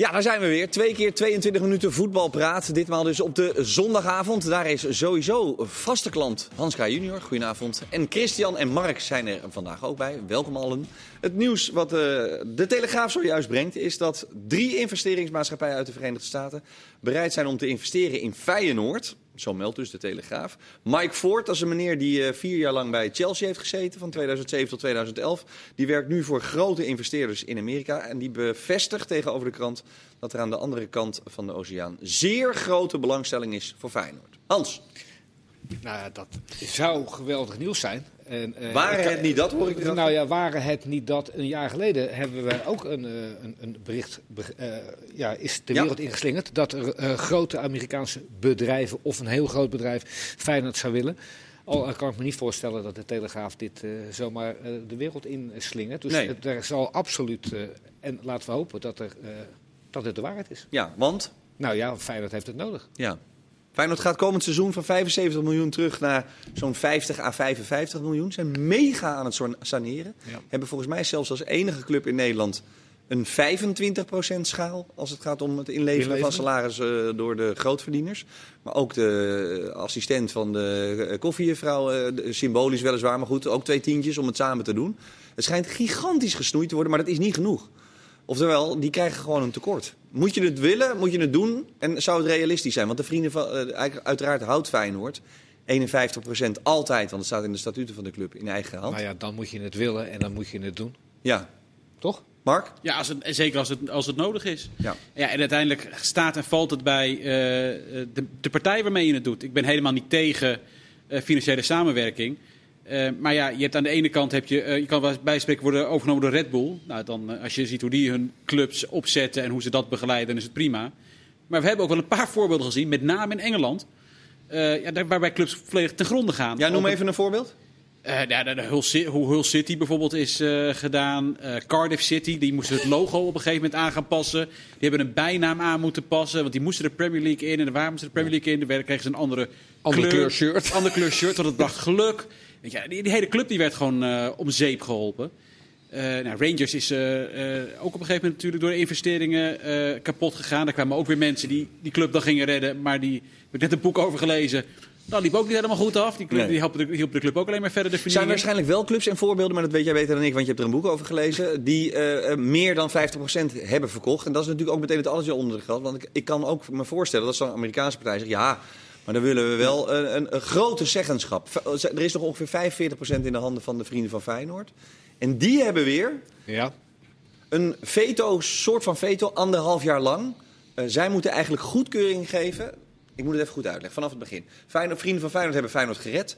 Ja, daar zijn we weer. Twee keer 22 minuten voetbalpraat. Ditmaal dus op de zondagavond. Daar is sowieso vaste klant Hans K. junior. Goedenavond. En Christian en Mark zijn er vandaag ook bij. Welkom allen. Het nieuws wat uh, de Telegraaf zojuist brengt... is dat drie investeringsmaatschappijen uit de Verenigde Staten... bereid zijn om te investeren in Feyenoord... Zo meldt dus de Telegraaf. Mike Ford, dat is een meneer die uh, vier jaar lang bij Chelsea heeft gezeten, van 2007 tot 2011. Die werkt nu voor grote investeerders in Amerika. En die bevestigt tegenover de krant dat er aan de andere kant van de oceaan zeer grote belangstelling is voor Feyenoord. Hans. Nou ja, dat zou geweldig nieuws zijn. En, uh, waren het niet dat, hoor ik Nou ja, waren het niet dat. Een jaar geleden hebben we ook een, uh, een, een bericht. Uh, ja, is de wereld ja. ingeslingerd. Dat er grote Amerikaanse bedrijven. of een heel groot bedrijf. Feyenoord zou willen. Al kan ik me niet voorstellen dat de Telegraaf dit zomaar de wereld inslingert. Dus nee. er zal absoluut. en laten we hopen dat, er, dat het de waarheid is. Ja, want? Nou ja, Feyenoord heeft het nodig. Ja. Feyenoord gaat komend seizoen van 75 miljoen terug naar zo'n 50 à 55 miljoen. Zijn mega aan het saneren. Ja. Hebben volgens mij zelfs als enige club in Nederland een 25% schaal als het gaat om het inleveren, Inleveren. van salaris uh, door de grootverdieners. Maar ook de assistent van de koffiejuffrouw, uh, symbolisch weliswaar, maar goed, ook twee tientjes om het samen te doen. Het schijnt gigantisch gesnoeid te worden, maar dat is niet genoeg. Oftewel, die krijgen gewoon een tekort. Moet je het willen, moet je het doen en zou het realistisch zijn? Want de vrienden van, uh, uiteraard houdt Feyenoord 51% altijd, want het staat in de statuten van de club, in eigen hand. Nou ja, dan moet je het willen en dan moet je het doen. Ja. Toch? Mark? Ja, als het, zeker als het, als het nodig is. Ja. Ja, en uiteindelijk staat en valt het bij uh, de, de partij waarmee je het doet. Ik ben helemaal niet tegen uh, financiële samenwerking. Uh, maar ja, je hebt aan de ene kant heb je, uh, je kan wel bijspreken worden overgenomen door Red Bull. Nou, dan, uh, als je ziet hoe die hun clubs opzetten en hoe ze dat begeleiden, dan is het prima. Maar we hebben ook wel een paar voorbeelden gezien, met name in Engeland, ja, waarbij clubs volledig ten gronde gaan. Ja, noem even een voorbeeld. ja, de, de Hull, hoe Hull City bijvoorbeeld is gedaan. Cardiff City, die moesten het logo op een gegeven moment aan gaan passen. Die hebben een bijnaam aan moeten passen, want die moesten de Premier League in. En waar moesten de Premier League in? Daar kregen ze een andere, andere kleur, kleur shirt. Andere kleur shirt, want het bracht geluk. Weet je, die, die, hele club die werd gewoon uh, om zeep geholpen. Uh, nou, Rangers is uh, ook op een gegeven moment natuurlijk door de investeringen kapot gegaan. Daar kwamen ook weer mensen die die club dan gingen redden. Maar die heb ik net een boek over gelezen. Dat liep ook niet helemaal goed af. Die, club, Nee. die hielp, de, de club ook alleen maar verder de Er zijn waarschijnlijk wel clubs en voorbeelden, maar dat weet jij beter dan ik, want je hebt er een boek over gelezen, die meer dan 50% hebben verkocht. En dat is natuurlijk ook meteen het alletje onder de geld. Want ik, ik kan ook me voorstellen dat zo'n Amerikaanse partij zegt, ja, maar dan willen we wel een, een, een grote zeggenschap. Er is nog ongeveer 45% in de handen van de vrienden van Feyenoord. En die hebben weer Ja. een veto, soort van veto, anderhalf jaar lang. Uh, zij moeten eigenlijk goedkeuring geven. Ik moet het even goed uitleggen, vanaf het begin. Feyenoord, vrienden van Feyenoord hebben Feyenoord gered.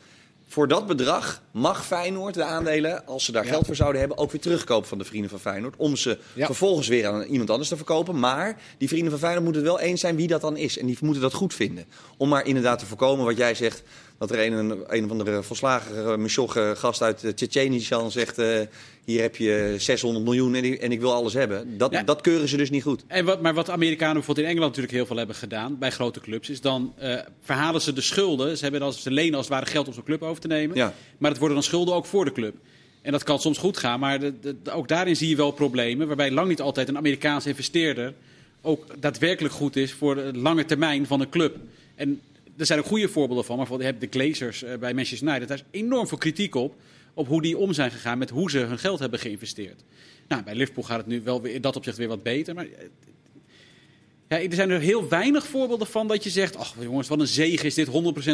Voor dat bedrag mag Feyenoord de aandelen, als ze daar Ja. geld voor zouden hebben, ook weer terugkopen van de vrienden van Feyenoord. Om ze Ja. vervolgens weer aan iemand anders te verkopen. Maar die vrienden van Feyenoord moeten het wel eens zijn wie dat dan is. En die moeten dat goed vinden. Om maar inderdaad te voorkomen wat jij zegt. Dat er een, een, van de volslagen uh, gast uit uh, Tsjetsjenistan zegt... Uh, hier heb je 600 miljoen en ik, en ik wil alles hebben. Dat, Ja. dat keuren ze dus niet goed. En wat, maar wat Amerikanen bijvoorbeeld in Engeland natuurlijk heel veel hebben gedaan, bij grote clubs, is dan eh, verhalen ze de schulden. Ze, hebben als, ze lenen als het ware geld om zo'n club over te nemen. Ja. Maar het worden dan schulden ook voor de club. En dat kan soms goed gaan, maar de, de- de- ook daarin zie je wel problemen. Waarbij lang niet altijd een Amerikaanse investeerder ook daadwerkelijk goed is voor de lange termijn van een club. En er zijn ook goede voorbeelden van. Maar je hebt de Glazers eh, bij Manchester United. Daar is enorm veel kritiek op. Op hoe die om zijn gegaan met hoe ze hun geld hebben geïnvesteerd. Nou, bij Liverpool gaat het nu wel weer, in dat opzicht weer wat beter. Maar eh, ja, er zijn er heel weinig voorbeelden van dat je zegt... ach jongens, wat een zegen is dit, 100%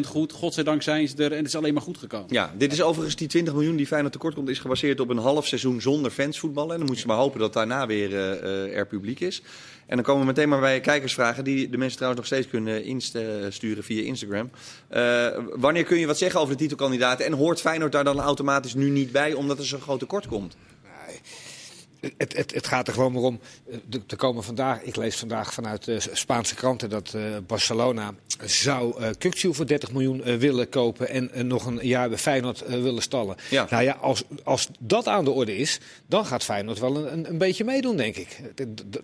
goed. Godzijdank zijn ze er en het is alleen maar goed gekomen. Ja, dit is overigens die 20 miljoen die Feyenoord tekort komt... is gebaseerd op een half seizoen zonder fans voetballen. En dan moet je maar hopen dat daarna weer eh, eh, er publiek is. En dan komen we meteen maar bij kijkersvragen... die de mensen trouwens nog steeds kunnen insturen via Instagram. Eh, wanneer kun je wat zeggen over de titelkandidaten? En hoort Feyenoord daar dan automatisch nu niet bij... omdat er zo'n groot tekort komt? Het, het, het gaat er gewoon maar om. eh, Er komen vandaag, ik lees vandaag vanuit de Spaanse kranten dat eh, Barcelona zou Kukçu voor 30 miljoen willen kopen en nog een jaar bij Feyenoord willen stallen. Ja. Nou ja, als, als dat aan de orde is, dan gaat Feyenoord wel een, een, beetje meedoen, denk ik.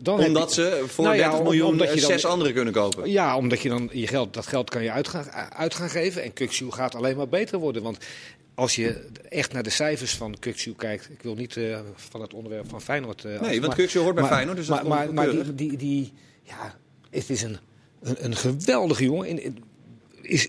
Dan Omdat je- ze voor Nou ja, 30 om- miljoen omdat je dan- zes anderen kunnen kopen. Ja, omdat je dan je geld, dat geld kan je uit gaan, uit gaan geven. En Kukçu gaat alleen maar beter worden. Want als je echt naar de cijfers van Kuksu kijkt, ik wil niet uh, van het onderwerp van Feyenoord. Uh, nee, want Kuksu hoort bij maar, Feyenoord, dus maar, dat maar, maar die, die, die, ja, het is een, een, een geweldige jongen. In, is,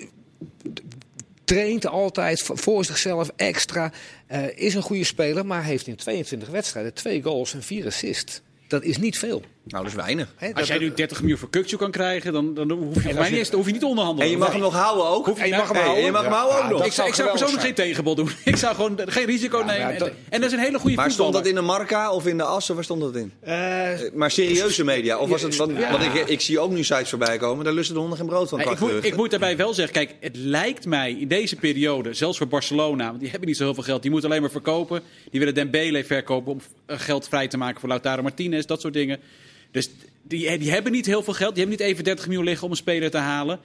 traint altijd voor zichzelf extra. Uh, is een goede speler, maar heeft in 22 wedstrijden twee goals en vier assists. Dat is niet veel. Nou, dat is weinig. He, Als jij nu 30 miljoen voor Kukcu kan krijgen, dan, dan hoef, je, mij niet, hoef je niet te onderhandelen. En je mag hem nog houden ook. Hoef je, en je mag hem houden. je mag hem houden ook nog. Ik zou, ik zou persoonlijk geen tegenbod doen. ik zou gewoon geen risico ja, nemen. Dat, en dat is een hele goede Maar stond dat in de Marca of in de As? Of waar stond dat in? Uh, maar serieuze media? Of was het, want, ja. want ik, ik, zie ook nu sites voorbij komen. Daar lusten de honden geen brood van. ik, moet, ik moet daarbij wel zeggen, kijk, het lijkt mij in deze periode, zelfs voor Barcelona, want die hebben niet zo heel veel geld. Die moeten alleen maar verkopen. Die willen Dembele verkopen om geld vrij te maken voor Lautaro Martinez, dat soort dingen. Dus die, die hebben niet heel veel geld. Die hebben niet even 30 miljoen liggen om een speler te halen.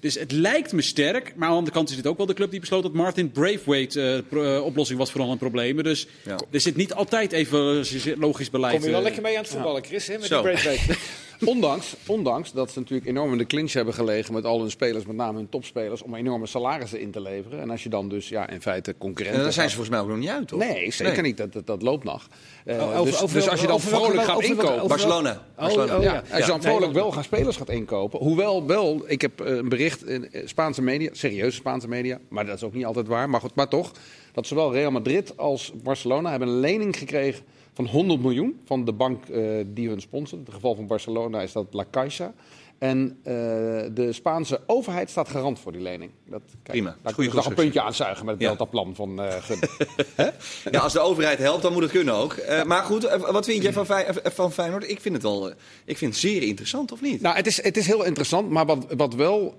Dus het lijkt me sterk. Maar aan de andere kant is het ook wel de club die besloot dat Martin Braithwaite uh, oplossing was voor al een problemen. Dus ja. er zit niet altijd even logisch beleid. Kom je wel lekker mee aan het voetballen, Chris, hè, met Zo. die Braithwaite. ondanks, ondanks dat ze natuurlijk enorm in de clinch hebben gelegen met al hun spelers, met name hun topspelers, om enorme salarissen in te leveren. En als je dan dus ja, in feite concurrent. En dan zijn ze volgens mij ook nog niet uit, toch? Nee, zeker niet. Dat, dat, dat, loopt nog. Uh, over, dus, over, dus, als je dan vrolijk gaat inkopen. Barcelona. Barcelona. Oh, ja. Als je dan vrolijk wel gaan spelers gaat inkopen. Hoewel wel, ik heb een bericht in Spaanse media, serieuze Spaanse media, maar dat is ook niet altijd waar. Maar goed, maar toch, dat zowel Real Madrid als Barcelona hebben een lening gekregen van 100 miljoen van de bank uh, die hun sponsort. In het geval van Barcelona is dat La Caixa. En uh, de Spaanse overheid staat garant voor die lening. Dat, kijk, Prima. Daar kun je nog een puntje aanzuigen met het ja. Delta-plan van uh, Ja, als de overheid helpt, dan moet het kunnen ook. Uh, maar goed, wat vind jij van, van Feyenoord? Ik vind het wel ik vind het zeer interessant, of niet? Nou, het is, het is heel interessant. Maar wat, wat wel,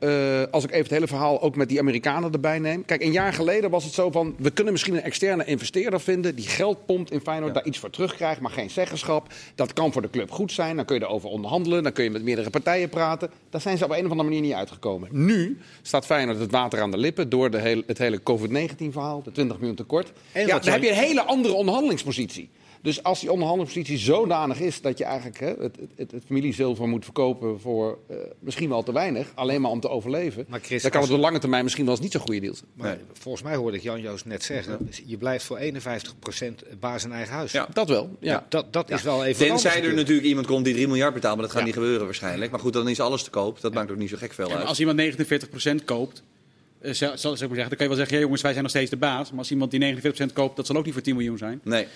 als ik even het hele verhaal ook met die Amerikanen erbij neem. Kijk, een jaar geleden was het zo van... we kunnen misschien een externe investeerder vinden... die geld pompt in Feyenoord, ja. daar iets voor terugkrijgt... maar geen zeggenschap. Dat kan voor de club goed zijn. Dan kun je erover onderhandelen. Dan kun je met meerdere partijen praten. Daar zijn ze op een of andere manier niet uitgekomen. Nu staat Feyenoord het water aan de lippen door de hele, het hele COVID-19-verhaal, de 20 miljoen tekort. En ja, dan heb je een hele andere onderhandelingspositie. Dus als die onderhandelingspositie zodanig is dat je eigenlijk hè, het, het, het, familiezilver moet verkopen voor uh, misschien wel te weinig, alleen maar om te overleven, maar Chris, dan kan het op lange termijn misschien wel eens niet zo'n goede deal zijn. Maar volgens mij hoorde ik Jan-Joost net zeggen, je blijft voor 51% baas in eigen huis. Ja, dat wel. Ja. ja dat dat is wel even Tenzij er natuurlijk iemand komt die 3 miljard betaalt, maar dat gaat niet gebeuren waarschijnlijk. Maar goed, dan is alles te koop. Dat maakt ook niet zo gek veel uit. Als iemand 49% koopt, uh, zal, zal, ik zeggen, dan kan je wel zeggen, ja, jongens, wij zijn nog steeds de baas. Maar als iemand die 49% koopt, dat zal ook niet voor 10 miljoen zijn. Nee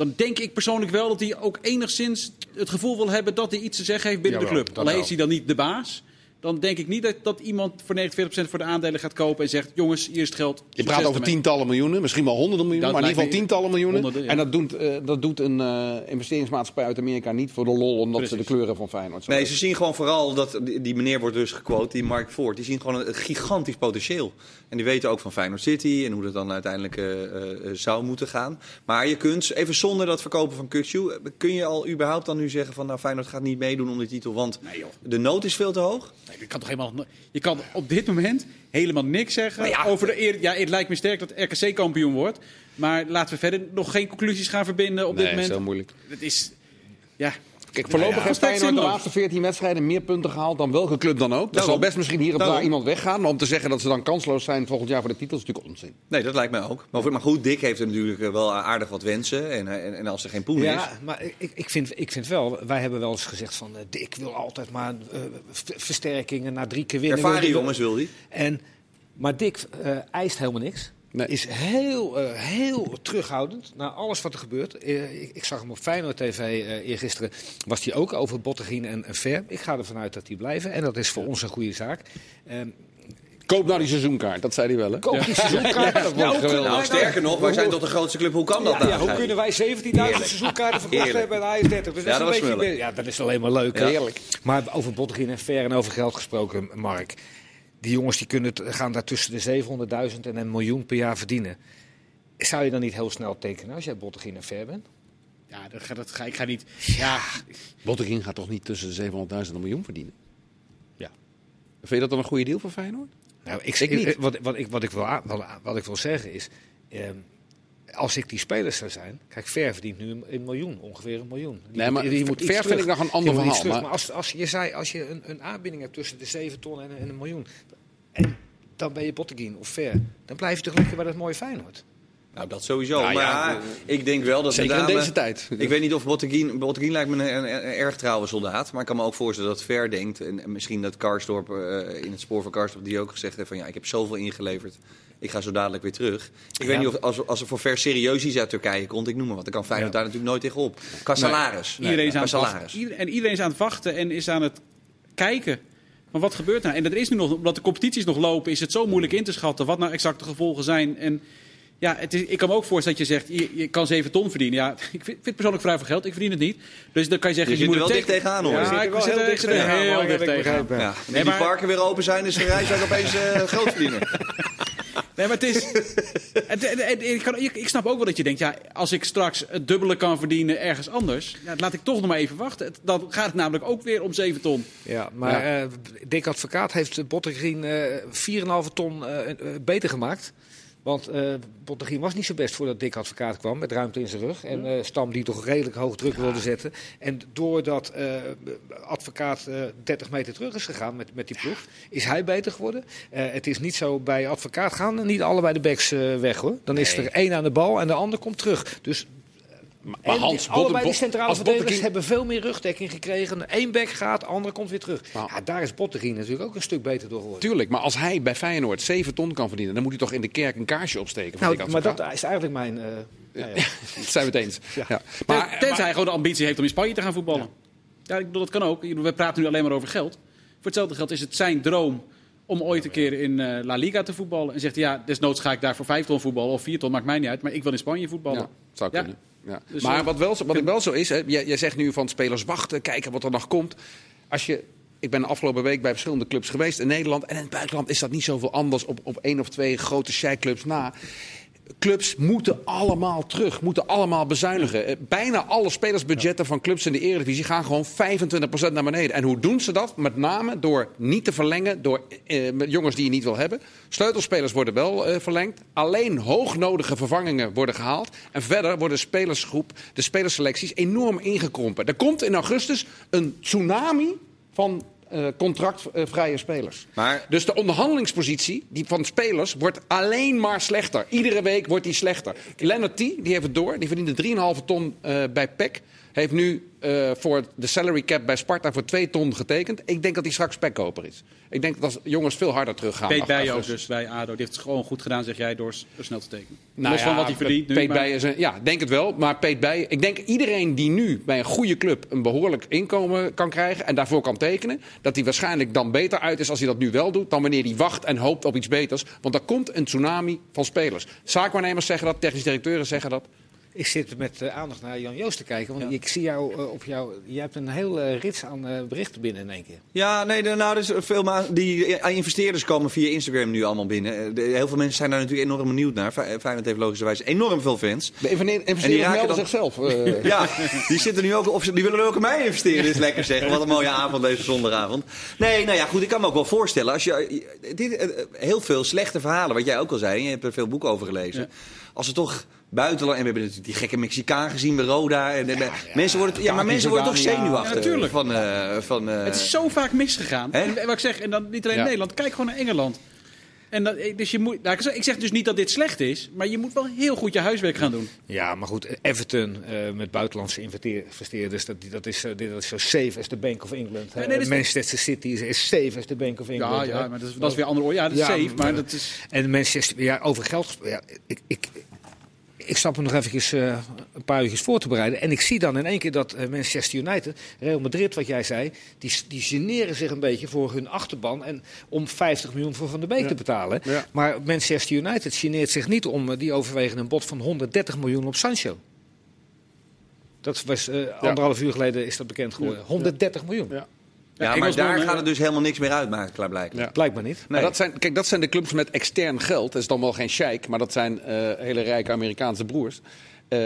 dan denk ik persoonlijk wel dat hij ook enigszins het gevoel wil hebben dat hij iets te zeggen heeft binnen de club. Alleen is hij dan niet de baas dan denk ik niet dat, dat iemand voor 49% voor de aandelen gaat kopen en zegt: jongens, hier is het geld. Je praat over tientallen miljoenen, misschien wel honderden miljoenen, maar in ieder geval tientallen miljoenen. En dat doet, uh, dat doet een uh, investeringsmaatschappij uit Amerika niet voor de lol, omdat Precies. ze de kleuren van Feyenoord Nee, ze zien gewoon vooral dat die, die meneer wordt dus gequote, die Mark Ford, die zien gewoon een, gigantisch potentieel. En die weten ook van Feyenoord City en hoe dat dan uiteindelijk uh, zou moeten gaan. Maar je kunt, even zonder dat verkopen van Kutsu, kun je al überhaupt dan nu zeggen van nou Feyenoord gaat niet meedoen om die titel, want nee, de nood is veel te hoog? Je kan toch helemaal. Je kan op dit moment helemaal niks zeggen over de eer. Ja, het lijkt me sterk dat RKC kampioen wordt. Maar laten we verder nog geen conclusies gaan verbinden op dit moment. Dat is heel moeilijk. Het is. Ja, Kijk, voorlopig ja, heeft Feyenoord de laatste 14 wedstrijden meer punten gehaald dan welke club dan ook. Er zal best misschien hier of daar iemand weggaan. Maar om te zeggen dat ze dan kansloos zijn volgend jaar voor de titel is natuurlijk onzin. Nee, dat lijkt mij ook. Maar goed, Dick heeft er natuurlijk eh, wel aardig wat wensen. En, en, en als er geen poen ja, is... Ja, maar ik, ik, vind, ik vind wel... Wij hebben wel eens gezegd van... Uh, Dick wil altijd maar uh, versterkingen na drie keer winnen. Ervaren jongens wil hij. En, maar Dick uh, eist helemaal niks. Nee. Is heel, uh, heel terughoudend naar alles wat er gebeurt. Uh, ik, ik, zag hem op Feyenoord TV uh, eergisteren. Was hij ook over Bottegien en, en Ver. Ik ga ervan uit dat die blijven. En dat is voor ons een goede zaak. Ehm, Koop nou die seizoenkaart, dat zei hij wel. Hè? Koop die seizoenkaart. Ja, dat wordt geweldig. Nou, sterker nog, wij zijn tot de grootste club. Hoe kan dat nou? Ja, hoe kunnen wij 17.000 seizoenkaarten verkocht hebben en hij is 30? Dus ja, dat, is een beetje, ja, dat is alleen maar leuk. Heerlijk. Maar over Bottegien en Ver en over geld gesproken, Mark. Die jongens die kunnen, gaan daar tussen de 700.000 en een miljoen per jaar verdienen. Zou je dan niet heel snel tekenen als jij Bottegien en Ver bent? Ja, dat ga, dat ga, ik ga niet. Ja. Bottegien gaat toch niet tussen de 700.000 en een miljoen verdienen? Ja. Vind je dat dan een goede deal voor Feyenoord? Nou, ik, ik niet. Wat, wat, ik, wat, ik wil, wat ik wil zeggen is. Eh, als ik die spelers zou zijn. Kijk, Ver verdient nu een, miljoen, ongeveer een miljoen. Die nee, maar die moet Ver vind ik nog een ander verhaal. Maar, als, als je zei, als je een, een aanbinding hebt tussen de 7 ton en, en een miljoen. En dan ben je Botteguin of Ver. Dan blijf je toch lekker bij dat mooie Feyenoord. Nou, dat sowieso. Nou maar ja, ja, ik denk wel dat Zeker met in deze tijd. Ik weet niet of Botteguin... Botteguin lijkt me een, een- een erg trouwe soldaat. Maar ik kan me ook voorstellen dat Ver denkt... En, en misschien dat Karsdorp eh, in het spoor van Karsdorp... die ook gezegd heeft van... Ja, ik heb zoveel ingeleverd. Ik ga zo dadelijk weer terug. Ik weet niet of als, als er voor Ver serieus iets uit Turkije komt... Ik noem maar wat. Dan kan Feyenoord Ja. daar natuurlijk nooit tegenop. Qua salaris. Iedereen is Qua aan salaris. En iedereen is aan het wachten en is aan het kijken. Maar wat gebeurt nou? En er is nu nog, omdat de competities nog lopen, is het zo moeilijk in te schatten wat nou exact de gevolgen zijn. En ja, het is, ik kan me ook voorstellen dat je zegt, je, je kan 7 ton verdienen. Ja, ik vind, vind het persoonlijk vrij veel geld. Ik verdien het niet. Dus dan kan je zeggen, Je moet er wel het dicht tegenaan hoor. Ja, zit er ik zit heel er- dicht tegenaan, heel dicht tegenaan. Ja, Nee, die parken weer open zijn, is Rijswijk opeens eh grootverdiener. Nee, maar het is. het- het- het- ik, kan, ik, ik snap ook wel dat je denkt, ja, als ik straks het dubbele kan verdienen ergens anders, ja, laat ik toch nog maar even wachten. Het- dan gaat het namelijk ook weer om 7 ton. Ja, maar eh Dick Advocaat heeft Bottegreen eh 4,5 ton eh, eh, beter gemaakt. Want eh Bottegreen was niet zo best voordat Dick Advocaat kwam, met ruimte in zijn rug. En eh, Stam die toch redelijk hoog druk wilde zetten. En doordat eh, Advocaat eh 30 meter terug is gegaan met, met die ploeg, is hij beter geworden. Het is niet zo bij Advocaat gaan niet allebei de backs weg hoor. Dan is er één aan de bal en de ander komt terug. Dus Maar en Hans, allebei die centrale als verdedigers hebben veel meer rugdekking gekregen. Eén back gaat, de andere komt weer terug. Nou. Ja, daar is Botteguin natuurlijk ook een stuk beter door geworden. Tuurlijk, maar als hij bij Feyenoord 7 ton kan verdienen, dan moet hij toch in de kerk een kaarsje opsteken. ik Nou, maar dat is eigenlijk mijn... ja. Dat zijn we het eens. Ja. Ja. Maar, Maar, Tenzij hij gewoon de ambitie heeft om in Spanje te gaan voetballen. Ja, ik bedoel, dat kan ook. We praten nu alleen maar over geld. Voor hetzelfde geld is het zijn droom om ooit een keer in eh, La Liga te voetballen. En zegt hij, ja, desnoods ga ik daar voor 5 ton voetballen of 4 ton, maakt mij niet uit. Maar ik wil in Spanje voetballen. Ja, zou Ja. kunnen. Ja. Dus, maar eh, wat, wel, zo- wat ik wel zo is, hè, jij, jij zegt nu van spelers wachten, kijken wat er nog komt. Als je, ik ben de afgelopen week bij verschillende clubs geweest in Nederland. En in het buitenland is dat niet zoveel anders op, op één of twee grote sheikclubs na. Clubs moeten allemaal terug, moeten allemaal bezuinigen. Eh, Bijna alle spelersbudgetten van clubs in de Eredivisie gaan gewoon 25% naar beneden. En hoe doen ze dat? Met name door niet te verlengen, door eh, jongens die je niet wil hebben. Sleutelspelers worden wel eh, verlengd. Alleen hoognodige vervangingen worden gehaald. En verder wordt de spelersgroep, de spelerselecties enorm ingekrompen. Er komt in augustus een tsunami van eh, contractvrije spelers. Maar- Dus de onderhandelingspositie die van spelers wordt alleen maar slechter. Iedere week wordt die slechter. Leonard T, die heeft het door. Die verdiende 3,5 ton eh, bij PEC. Heeft nu eh, voor de salary cap bij Sparta voor 2 ton getekend. Ik denk dat hij straks spekkoper is. Ik denk dat als jongens veel harder teruggaan. Peet Bijen ook dus bij ADO. Die heeft het gewoon goed gedaan, zeg jij, door snel te tekenen. Nou Los van ja, wat hij verdient nu. Peet maar- Bijen is een- ja, denk het wel. Maar Peet Bijen, ik denk iedereen die nu bij een goede club een behoorlijk inkomen kan krijgen en daarvoor kan tekenen, dat hij waarschijnlijk dan beter uit is als hij dat nu wel doet, dan wanneer hij wacht en hoopt op iets beters. Want er komt een tsunami van spelers. Zaakwaarnemers zeggen dat, technische directeuren zeggen dat. Ik zit met eh, aandacht naar Jan Joost te kijken. Want ik zie jou eh, op jou... Je hebt een heel eh, rits aan berichten binnen in één keer. Ja, nee, de- nou, dus veel ma- die investeerders komen via Instagram nu allemaal binnen. De- heel veel mensen zijn daar natuurlijk enorm benieuwd naar. Fe- Feyenoord heeft logischerwijs enorm veel fans. De investeerders En die raken melden dan- zichzelf. Ja, die zitten nu ook, die willen ook in mij investeren. Dit is lekker zeggen. Wat een mooie avond deze zondagavond. Nee, nou ja, goed, ik kan me ook wel voorstellen. Als je, dit, heel veel slechte verhalen, wat jij ook al zei. Je hebt er veel boeken over gelezen. Ja. Als er toch buitenland, en we hebben natuurlijk die gekke Mexicaan gezien bij Roda. En, en- mensen worden, ja, maar mensen worden toch zenuwachtig. ja, natuurlijk. Van, eh, van, eh, Het is zo vaak misgegaan. En wat ik zeg, en dan niet alleen Ja. Nederland, kijk gewoon naar Engeland. En dat, dus je moet, nou, ik zeg- dus niet dat dit slecht is, maar je moet wel heel goed je huiswerk gaan doen. Ja, maar goed, Everton eh, met buitenlandse investeer- investeerders, dat, dat, is, eh, dit- dat is zo safe as the Bank of England. Ja, nee, is- Manchester City is, is safe as the Bank of England. hè. maar dat is, dat is weer andere oor. Ja, dat is Ja, safe, maar maar- dat is... En Manchester, ja, over geld gesproken. Ja, ik, ik, ik stap me nog eventjes, eh, een paar uurtjes voor te bereiden. En ik zie dan in één keer dat eh, Manchester United, Real Madrid, wat jij zei, die, die generen zich een beetje voor hun achterban. En om 50 miljoen voor Van der Beek te betalen. Ja. Maar Manchester United geneert zich niet om, eh, die overwegen een bod van 130 miljoen op Sancho. Dat was anderhalf uur geleden is dat bekend geworden. 130 miljoen. Ja. Ja, maar daar gaat het dus helemaal niks meer uitmaken, klaarblijkelijk. Ja. Blijkbaar niet. Maar dat zijn, kijk, dat zijn de clubs met extern geld. Dat is dan wel geen sheik, maar dat zijn eh, hele rijke Amerikaanse broers. Eh,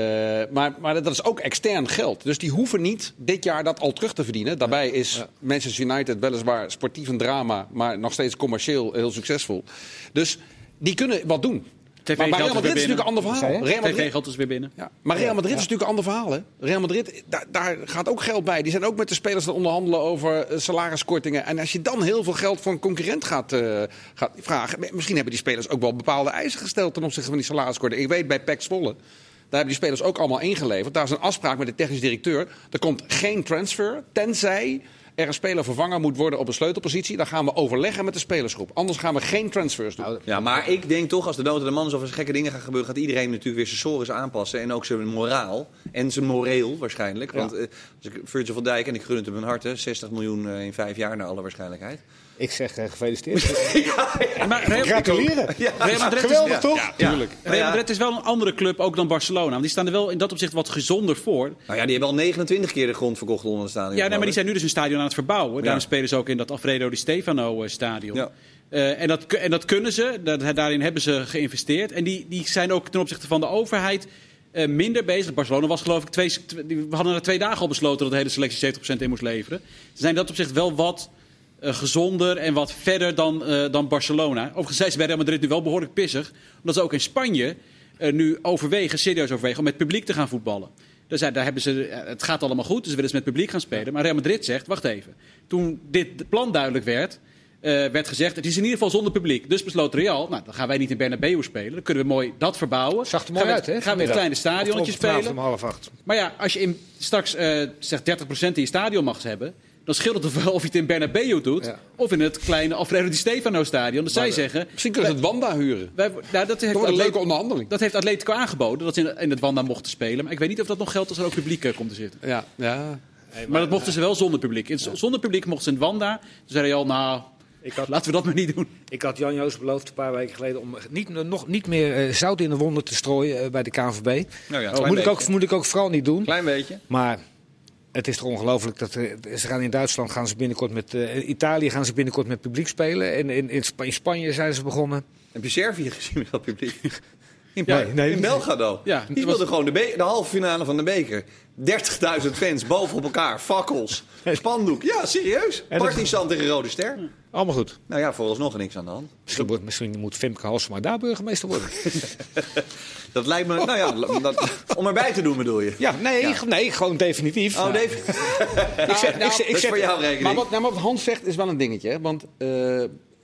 maar, maar dat is ook extern geld. Dus die hoeven niet dit jaar dat al terug te verdienen. Daarbij is Manchester United weliswaar sportief een drama, maar nog steeds commercieel heel succesvol. Dus die kunnen wat doen. TV Maar Real Madrid is natuurlijk een ander verhaal. Real Madrid, is weer binnen. ja. Maar Real Madrid is natuurlijk een ander verhaal. Hè? Real Madrid, daar, daar gaat ook geld bij. Die zijn ook met de spelers aan het onderhandelen over eh, salariskortingen. En als je dan heel veel geld voor een concurrent gaat, eh, gaat vragen... Misschien hebben die spelers ook wel bepaalde eisen gesteld ten opzichte van die salariskorting. Ik weet bij PEC Zwolle... Daar hebben die spelers ook allemaal ingeleverd. Daar is een afspraak met de technisch directeur. Er komt geen transfer, tenzij er een speler vervangen moet worden op een sleutelpositie. Dan gaan we overleggen met de spelersgroep. Anders gaan we geen transfers doen. Ja, maar ik denk toch, als de nood de man is of er gekke dingen gaan gebeuren, gaat iedereen natuurlijk weer zijn sores aanpassen. En ook zijn moraal. En zijn moreel waarschijnlijk. Want eh, als ik Virgil van Dijk, en ik gun het hem een harte, 60 miljoen eh, in vijf jaar naar alle waarschijnlijk. Ik zeg eh, gefeliciteerd. Maar Real, Gratuleren. Ja. Real Madrid is- Geweldig Ja. toch? Ja. Tuurlijk. Real Madrid is wel een andere club ook dan Barcelona. Want die staan er wel in dat opzicht wat gezonder voor. Nou ja, die hebben al 29 keer de grond verkocht onder het stadion. Ja, nee, maar die zijn nu dus een stadion aan het verbouwen. Daarom spelen ze ook in dat Alfredo Di Stefano eh, stadion. Ja. Eh, en, dat, en dat kunnen ze, dat, daarin hebben ze geïnvesteerd. En die, die zijn ook ten opzichte van de overheid eh, minder bezig. Barcelona was geloof ik twee, we hadden er twee dagen al besloten dat de hele selectie 70% in moest leveren. Ze zijn in dat opzicht wel wat gezonder en wat verder dan, eh, dan Barcelona. Overigens zijn ze bij Real Madrid nu wel behoorlijk pissig. Omdat ze ook in Spanje eh, nu overwegen, serieus overwegen, om met publiek te gaan voetballen. Dus daar hebben ze, eh, het gaat allemaal goed, dus ze willen ze met publiek gaan spelen. Maar Real Madrid zegt, wacht even. Toen dit plan duidelijk werd, eh, werd gezegd, het is in ieder geval zonder publiek. Dus besloot Real, nou, dan gaan wij niet in Bernabeu spelen. Dan kunnen we mooi dat verbouwen. Zag er mooi gaan we, uit, hè? Gaan we in het kleine stadionnetje spelen. om half acht. Maar ja, als je in, straks eh zeg 30% in je stadion mag hebben... dan scheelt het toch wel of je het in Bernabeu doet... Ja. of in het kleine Alfredo Di Stefano stadion. Dus zij zeggen... Misschien kunnen ze het Wanda huren. Wij, nou, dat, heeft Dat een leuke onderhandeling. dat heeft Atletico aangeboden, dat ze in, in het Wanda mochten spelen. Maar ik weet niet of dat nog geldt als er ook publiek eh, komt te zitten. Ja, ja. Maar dat mochten ze wel zonder publiek. In, Zonder publiek mochten ze in het Wanda. Toen zei Real, nou, Ik had, laten we dat maar niet doen. ik had Jan Joos beloofd een paar weken geleden om niet, nog niet meer eh, zout in de wonden te strooien eh, bij de KNVB. Nou ja, moet ik, ook, moet ik ook vooral niet doen. Klein beetje. Maar het is toch ongelooflijk dat er- ze gaan in Duitsland gaan ze binnenkort met eh, Italië gaan ze binnenkort met publiek spelen. En in, in, in Spanje zijn ze begonnen. Heb je Servië gezien met dat publiek? In, Ja, nee, in Belgrado. Ja, die was- gewoon de, de halve finale van de beker. 30.000 fans boven op elkaar. Fakkels. Spandoek. Ja, serieus. Partizan tegen Rode Ster. Allemaal goed. Nou ja, vooralsnog niks aan de hand. Misschien, wordt- misschien moet Femke Halsema daar burgemeester worden. Dat lijkt me... Nou ja, dat, om erbij te doen bedoel je. Ja, nee, Ja. nee gewoon definitief. Oh, ik zeg, ik dat is zeg, voor jou rekening. Maar wat, nou, wat Hans zegt is wel een dingetje. Hè? Want eh,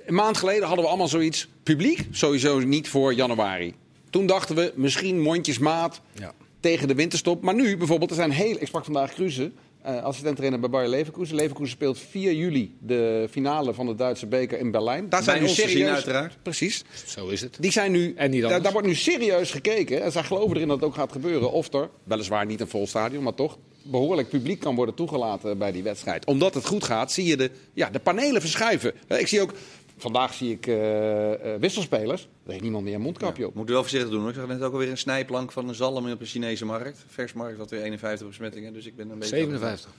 een maand geleden hadden we allemaal zoiets. Publiek sowieso niet voor januari. Toen dachten we misschien mondjesmaat Ja. tegen de winterstop. Maar nu bijvoorbeeld, er zijn heel... Ik sprak vandaag Kruse, eh assistent trainer bij Bayer Leverkusen. Leverkusen speelt 4 juli de finale van de Duitse beker in Berlijn. Daar zijn Bij nu zien, serieus... uiteraard. Precies. Zo is het. Die zijn nu, En niet daar, daar wordt nu serieus gekeken. En zij geloven erin dat het ook gaat gebeuren. Of er, weliswaar niet een vol stadion, maar toch behoorlijk publiek kan worden toegelaten bij die wedstrijd. Omdat het goed gaat, zie je de, ja, de panelen verschuiven. Eh, Ik zie ook, vandaag zie ik eh, eh, wisselspelers. Er heeft niemand meer een mondkapje op. Moet u wel voorzichtig doen hoor. Ik zag net ook alweer een snijplank van een zalm op een Chinese markt. Versmarkt had weer 51 besmettingen. Dus ik ben een beetje... 57.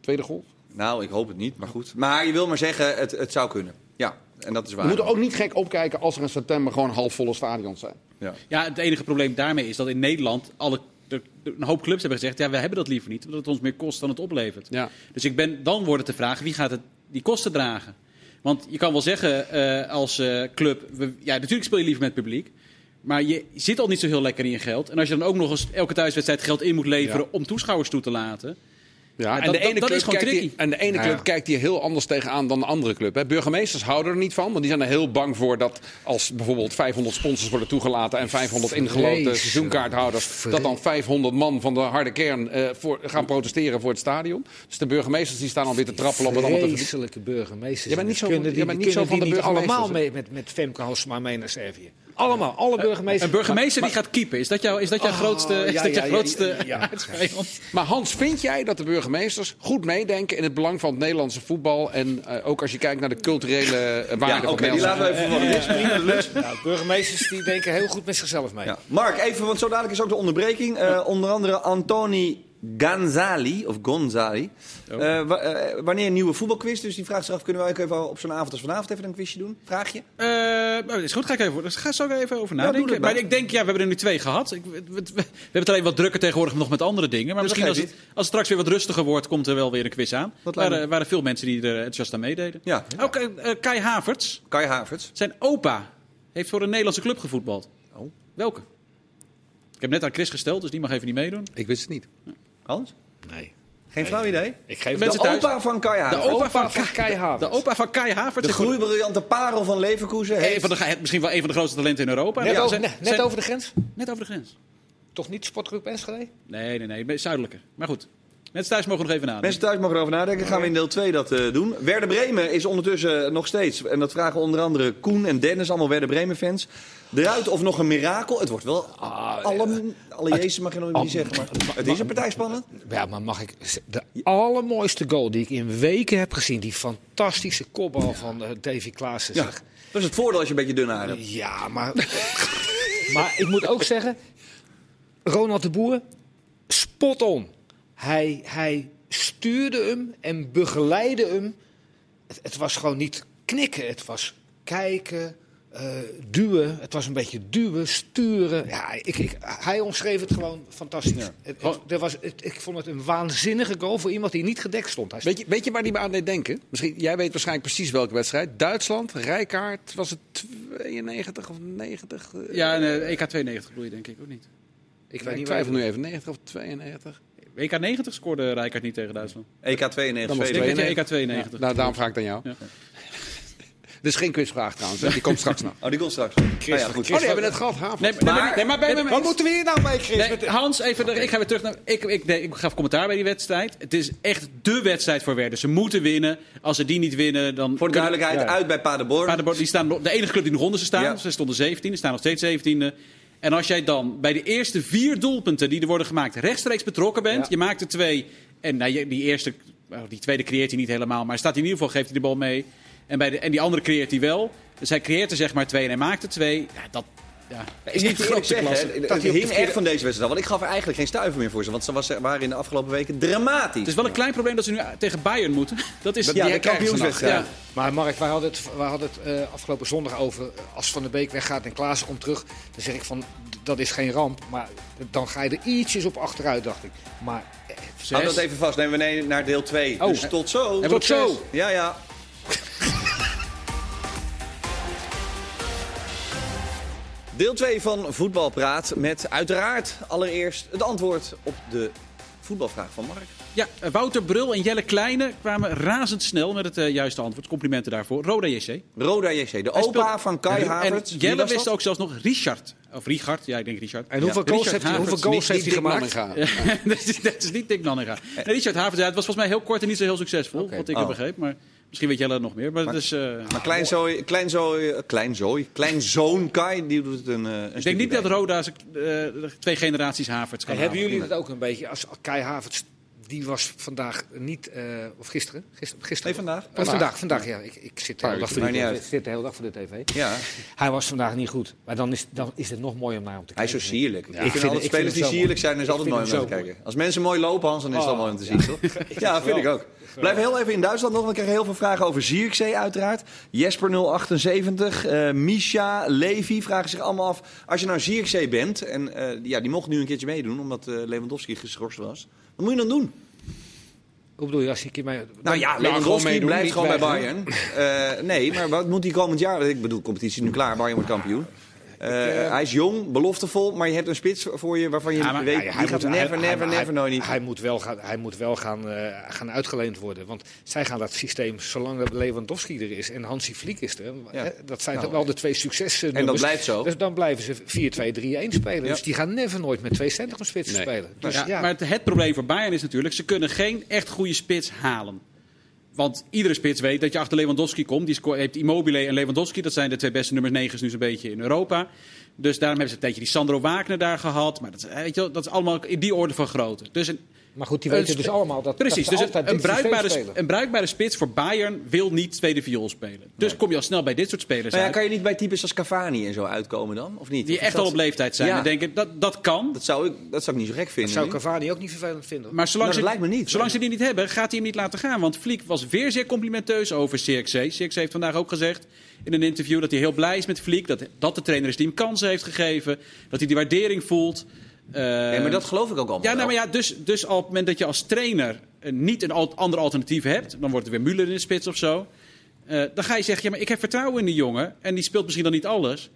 Tweede golf. Nou, ik hoop het niet, maar goed. Maar je wil maar zeggen, het, het zou kunnen. Ja, en dat is We waar. moeten ook niet gek opkijken als er in september gewoon halfvolle stadions zijn. Ja. Ja, het enige probleem daarmee is dat in Nederland alle, de- de- een hoop clubs hebben gezegd... ja, we hebben dat liever niet, omdat het ons meer kost dan het oplevert. Ja. Dus ik ben, dan wordt het de vraag, wie gaat het, die kosten dragen? Want je kan wel zeggen eh, als eh, club... We, ja, natuurlijk speel je liever met publiek... Maar je zit al niet zo heel lekker in je geld. En als je dan ook nog eens elke thuiswedstrijd geld in moet leveren... Ja. om toeschouwers toe te laten... Ja, en, dat- de ene dat- club is gewoon kijkt hier, tricky. en de ene Ja, club ja. kijkt hier heel anders tegenaan dan de andere club. Hè. Burgemeesters houden er niet van, want die zijn er heel bang voor dat als bijvoorbeeld 500 sponsors worden toegelaten en 500 ingeloten seizoenkaarthouders, dat dan 500 man van de harde kern eh, voor, gaan protesteren voor het stadion. Dus de burgemeesters die staan alweer te trappelen om het allemaal te. Vreselijke burgemeesters. Jij bent niet zo Kunnen van- die, jij bent niet kunnen zo van die de niet allemaal burgemeesters, mee, met, met Femke Halsema mee naar Servië? Allemaal, alle burgemeesters. Een burgemeester die gaat keepen. Is dat, jouw is dat jouw Oh, grootste, is ja, dat jouw ja, ja, grootste ja. aardsvijand? Maar Hans, vind jij dat de burgemeesters goed meedenken in het belang van het Nederlandse voetbal en eh, ook als je kijkt naar de culturele eh, waarde Ja, van oké, het die laten we even lust. Ja, burgemeesters die denken heel goed met zichzelf mee. Ja. Mark, even, want zo dadelijk is ook de onderbreking. Eh, onder andere Antoni Gonzali, of Gonzali. Eh, wa- eh, wanneer een nieuwe voetbalquiz? Dus die vraagt zich af, kunnen we ook even op zo'n avond als vanavond even een quizje doen? Vraagje? Eh, nou, dat is goed, ga ik even, daar ga ik even over nadenken. maar. ik denk, ja, we hebben er nu twee gehad. Ik, we, we- we hebben het alleen wat drukker tegenwoordig nog met andere dingen. Maar Dat misschien als het, als het straks weer wat rustiger wordt, komt er wel weer een quiz aan. Er waren, waren veel mensen die er enthousiast aan meededen. Ja. Ook eh, eh, Kai Havertz, Kai Havertz. zijn opa, heeft voor een Nederlandse club gevoetbald. Oh. Welke? Ik heb net aan Chris gesteld, dus die mag even niet meedoen. Ik wist het niet. Hans? Nee. Geen flauw idee? Ik geef Mensen De thuis. opa van Kai De Havertz. opa, opa van, Kai Havertz. De opa van Kai Havertz. De groeibriljante parel van Leverkusen. een Heeft... van de, misschien wel een van de grootste talenten in Europa. Net, Ja, over, zijn- net, over de grens? net over de grens. Toch niet Sportclub Enschede? Nee, nee, nee. Zuidelijker. Maar goed. Mensen thuis mogen nog even nadenken. Mensen thuis mogen erover nadenken. Gaan we in deel 2 dat eh, doen. Werder Bremen is ondertussen nog steeds, en dat vragen onder andere Koen en Dennis, allemaal Werder Bremen fans. Eruit of nog een mirakel? Het wordt wel alle, alle Jezus mag je nog niet zeggen, maar het is een partij spannend. Ja, maar mag ik... De allermooiste goal die ik in weken heb gezien. Die fantastische kopbal van eh, Davy Klaassen. Ja, dat is het voordeel als je een beetje dun haar hebt. Ja, maar... maar ik moet ook zeggen... Ronald de Boer, spot on. Hij, hij stuurde hem en begeleidde hem. Het, het was gewoon niet knikken. Het was kijken, eh, duwen. Het was een beetje duwen, sturen. Ja, ik, ik, hij omschreef het gewoon fantastisch. Het, het- er was, het- ik vond het een waanzinnige goal voor iemand die niet gedekt stond. Hij Weet je, weet je waar die me aan deed denken? Misschien, jij weet waarschijnlijk precies welke wedstrijd. Duitsland, Rijkaard, was het 92 of 90? Eh, Ja, en, eh, EK 92 bedoel je denk ik ook niet. ik ik twijfel nu even, 90 of 92? EK 90 scoorde Rijkaard niet tegen Duitsland. EK 92, Dan was Ik Zweden. denk dat je 92. EK 92. Nou, daarom vraag ik het aan jou. Ja. Dit is geen quizvraag trouwens, die komt straks nog. Oh, die komt straks. Nou ja, goed. Oh, die hebben we net gehad, Haven. Nee, maar, nee, maar, bij me Wat moeten we hier nou mee, Chris? Nee, Hans, even, de- ik ga weer terug naar. Ik, ik, nee, ik gaf commentaar bij die wedstrijd. Het is echt dé wedstrijd voor Werder. Ze moeten winnen. Als ze die niet winnen, dan. Voor de duidelijkheid, uit bij Paderborn. Paderborn, die staan, de enige club die nog onder ze staan. Ja. Ze stonden 17, ze staan nog steeds 17e. En als jij dan bij de eerste vier doelpunten die er worden gemaakt rechtstreeks betrokken bent. Ja. Je maakt er twee. En nou, die eerste, die tweede creëert hij niet helemaal. Maar staat in ieder geval, geeft hij de bal mee. En, bij de, en die andere creëert hij wel. Dus hij creëert er zeg maar twee en hij maakt er twee. Ja, dat ja, is niet de grootste zeggen, klasse. Dat echt van deze wedstrijd. Want ik gaf er eigenlijk geen stuiver meer voor ze. Want ze was, waren in de afgelopen weken dramatisch. Het is wel een klein probleem dat ze nu tegen Bayern moeten. Dat is ja, die de kampioenswedstrijd. Ja. Maar Mark, wij hadden het, wij hadden het eh, afgelopen zondag over. eh, Als Van der Beek weggaat en Klaassen komt terug. Dan zeg ik van, dat is geen ramp. Maar dan ga je er ietsjes op achteruit, dacht ik. Maar eh, Houd dat even vast. Nemen we naar deel 2. Oh. Dus tot zo. We tot zo. Ja, ja. Deel 2 van Voetbalpraat met uiteraard allereerst het antwoord op de voetbalvraag van Mark. Ja, eh, Wouter Brul en Jelle Kleine kwamen razendsnel met het eh, juiste antwoord. Complimenten daarvoor. Roda JC. Roda JC, de Hij opa van Kai En Havertz. Wie Jelle wist dat? ook zelfs nog Richard. Of Richard, ja, ik denk Richard. en hoeveel Ja. goals heeft hij, hoeveel goals heeft hij gemaakt? Gaan. dat, is, dat is niet Dick Nanninga. Nee, Richard Havertz, ja, het was volgens mij heel kort en niet zo heel succesvol. Wat ik Oh. heb begrepen. Maar misschien weet Jelle nog meer. Maar, het is, eh, Maar kleinzooi, kleinzooi, kleinzooi, kleinzoon Kai, die doet het een, eh, een ik denk niet dat Roda ze, eh, twee generaties Havertz kan hebben jullie dat ook een beetje? Als Kai Havertz, die was vandaag niet, eh, of gisteren? Gisteren, gisteren Nee, vandaag. Eh, vandaag, vandaag, ja. Ik, ik zit de hele dag voor de zit de hele dag voor de tv. Ja, Hij was vandaag niet goed. Maar dan is, dan is het nog mooi om naar hem te hij is kijken. zo sierlijk. Ja, ik ik vind altijd ik spelers vind die sierlijk zijn, is altijd mooi om naar te kijken. Als mensen mooi lopen, Hans, dan is het Oh, al mooi om te zien, toch? Ja, vind ik ook. Blijf heel even in Duitsland nog, want we krijgen heel veel vragen over Zierkzee uiteraard. Jesper078, eh Misha, Levi vragen zich allemaal af. Als je nou Zierkzee bent, en eh, ja, die mocht nu een keertje meedoen, omdat Lewandowski geschorst was. Wat moet je dan doen? Hoe bedoel je, als keer mee... Nou ja, Lewandowski blijft gewoon bij. Bayern. Eh, nee, maar wat moet hij komend jaar? Ik bedoel, competitie is nu klaar, Bayern wordt kampioen. Eh, hij is jong, beloftevol, maar je hebt een spits voor je waarvan je Ja, maar- weet, Ja, die hij gaat moet- never, hij- never, hij- never, nooit niet. Hij moet wel, gaan, hij moet wel gaan, eh, gaan uitgeleend worden. Want zij gaan dat systeem, zolang dat Lewandowski er is en Hansi Flick is er... Ja. hè, dat zijn Nou, toch wel de twee successen. en dat blijft zo. Dus dan blijven ze 4-2-3-1 spelen. Ja. Dus die gaan never nooit met twee centrumspitsen Nee. spelen. Dus ja, ja, Maar het, het probleem voor Bayern is natuurlijk, ze kunnen geen echt goede spits halen. Want iedere spits weet dat je achter Lewandowski komt. Die heeft Immobile en Lewandowski, dat zijn de twee beste nummer 9 nu zo'n beetje in Europa. Dus daarom hebben ze een tijdje die Sandro Wagner daar gehad. Maar dat, is- weet je, dat is allemaal in die orde van grootte. Dus een, maar goed, die weten dus allemaal dat, Precies, dat dus altijd een, dit bruikbare, een bruikbare spits voor Bayern wil niet tweede viool spelen. Dus kom je al snel bij dit soort spelers Nou ja, uit. kan je niet bij types als Cavani en zo uitkomen dan? Of niet? Die Of echt dat- al op leeftijd zijn. Ja. En denken, dat, dat kan. Dat zou, ik, dat zou ik niet zo gek Dat vinden. zou nu. Cavani ook niet vervelend vinden. Maar zolang, Nou, dat ze, lijkt me niet. zolang ze die niet hebben, gaat hij hem niet laten gaan. Want Fliek was weer zeer complimenteus over CXC. CXC heeft vandaag ook gezegd in een interview dat hij heel blij is met Fliek. Dat, dat de trainer is die hem kansen heeft gegeven. Dat hij die waardering voelt. Eh, Ja, maar dat geloof ik ook allemaal ja, nou, maar ja, dus, dus op het moment dat je als trainer eh, niet een al- ander alternatief hebt, dan wordt er weer Müller in de spits of zo. eh, dan ga je zeggen, ja, maar ik heb vertrouwen in die jongen. En die speelt misschien dan niet alles.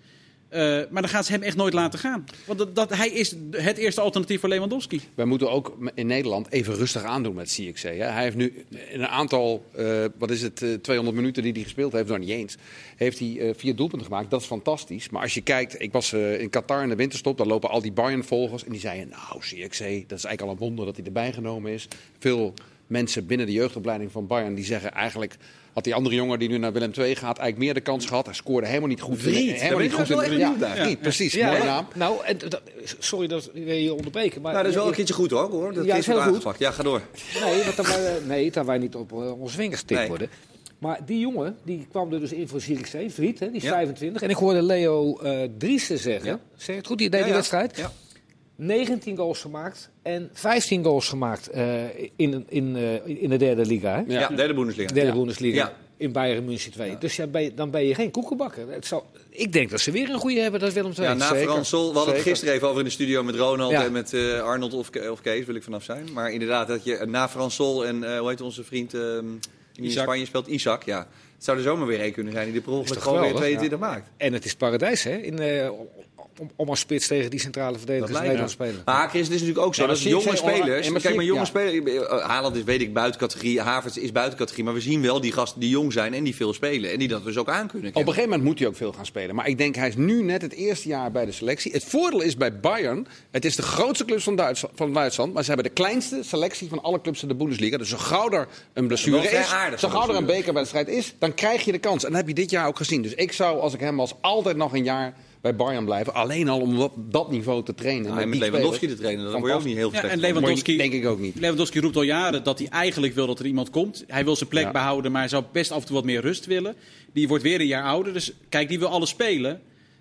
Eh, maar dan gaan ze hem echt nooit laten gaan. Want dat, dat, hij is het eerste alternatief voor Lewandowski. Wij moeten ook in Nederland even rustig aandoen met CXC. Hè. Hij heeft nu een aantal, eh, wat is het, eh, 200 minuten die hij gespeeld heeft, nog niet eens, heeft hij eh, vier doelpunten gemaakt. Dat is fantastisch. Maar als je kijkt, ik was eh, in Qatar in de winterstop, daar lopen al die Bayern-volgers en die zeiden, nou CXC, dat is eigenlijk al een wonder dat hij erbij genomen is. Veel mensen binnen de jeugdopleiding van Bayern die zeggen eigenlijk had die andere jongen die nu naar Willem II gaat eigenlijk meer de kans gehad. Hij scoorde helemaal niet goed. Vriend, helemaal niet goed wel in echt ja. Vriend, precies. Ja, mooie naam. Nou, en, dat- sorry dat we je onderbreken. Maar Nou, dat is wel een keertje goed hoor. hoor. Dat Ja, is heel wel goed. aangepakt. Ja, ga door. Nee, dan wij, nee, dat wij niet op eh, onze vingers getikt Nee. worden. Maar die jongen, die kwam er dus in voor Zierikzee, Vriet, hè, die is Ja. 25. En ik hoorde Leo eh Driessen zeggen, Ja. zeg het goed, die deed Ja, die ja. wedstrijd. Ja. 19 goals gemaakt en 15 goals gemaakt eh, in, in, eh, in de derde liga. Hè? Ja. Ja, derde Bundesliga. Derde Ja. Bundesliga. Ja. In Bayern München 2. Dus ja, ben je- dan ben je geen koekenbakker. Het zal, ik denk dat ze weer een goede hebben, dat Willem II. Ja, na Zeker. Frans Sol. We hadden het gisteren even over in de studio met Ronald Ja. en met eh, Arnold of, of Kees, wil ik vanaf zijn. Maar inderdaad, dat je na Frans Sol en eh, hoe heet onze vriend ehm, die in. Spanje speelt, Isaac. Ja. Het zou er zomaar weer één kunnen zijn die de per toch gewoon weer geweldig? 22 maakt. En het is paradijs, hè? In, eh, om, om als spits tegen die centrale verdedigers lijkt Nederland spelen. Maar Chris, het is natuurlijk ook zo. Ja, dat jonge zijn- spelers. maar Kijk, maar jonge ja. spelers. eh, Haaland is, weet ik, buiten categorie. Havertz is buiten categorie. Maar we zien wel die gasten die jong zijn en die veel spelen. En die dat dus ook aan kunnen. Op een gegeven moment moet hij ook veel gaan spelen. Maar ik denk, hij is nu net het eerste jaar bij de selectie. Het voordeel is bij Bayern, het is de grootste club van Duitsland, van Duitsland maar ze hebben de kleinste selectie van alle clubs in de Bundesliga. Dus zo gauw er een blessure is, aardig, zo gauw er een bekerwedstrijd is, dan krijg je de kans. En dat heb je dit jaar ook gezien. Dus ik zou, als ik hem was, altijd nog een jaar bij Bayern blijven. Alleen al om op dat niveau te trainen. En met Lewandowski spelers. te trainen, daar word je ook niet heel Ja, slecht en. Lewandowski, Denk ik ook niet. Lewandowski roept al jaren dat hij eigenlijk wil dat er iemand komt. Hij wil zijn plek Ja. behouden, maar hij zou best af en toe wat meer rust willen. Die wordt weer een jaar ouder. Dus kijk, die wil alles spelen.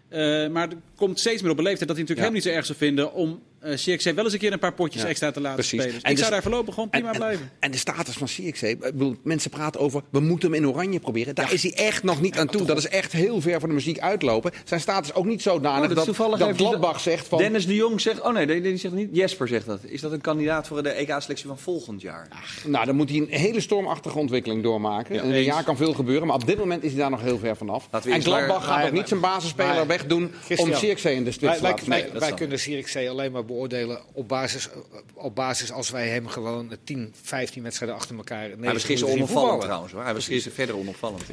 Eh, maar er komt steeds meer op een leeftijd dat hij natuurlijk Ja. helemaal niet zo erg zou vinden om uh, CXC wel eens een keer een paar potjes Ja, extra te laten precies. spelen. Dus En ik dus- zou daar voorlopig gewoon prima en, blijven. En de status van CXC, ik bedoel, mensen praten over, we moeten hem in oranje proberen. Daar is hij echt nog niet aan toe. Dat is echt heel ver van de muziek uitlopen. Zijn status is ook niet zodanig Oh, dat dat, Gladbach zegt van... Dennis de Jong zegt. Oh nee, die, die zegt niet. Jesper zegt dat. Is dat een kandidaat voor de EK-selectie van volgend jaar? Nou, dan moet hij een hele stormachtige ontwikkeling doormaken. Ja, in een jaar kan veel gebeuren, maar op dit moment is hij daar nog heel ver vanaf. En Gladbach gaat ook niet zijn basisspeler wegdoen om CXC in de spits te laten wij, kunnen Zierikzee alleen maar beoordelen op basis, op basis als wij hem gewoon 10, 15 wedstrijden achter elkaar. Hij was 90 gisteren onopvallend trouwens hoor. Hij was gisteren verder onopvallend.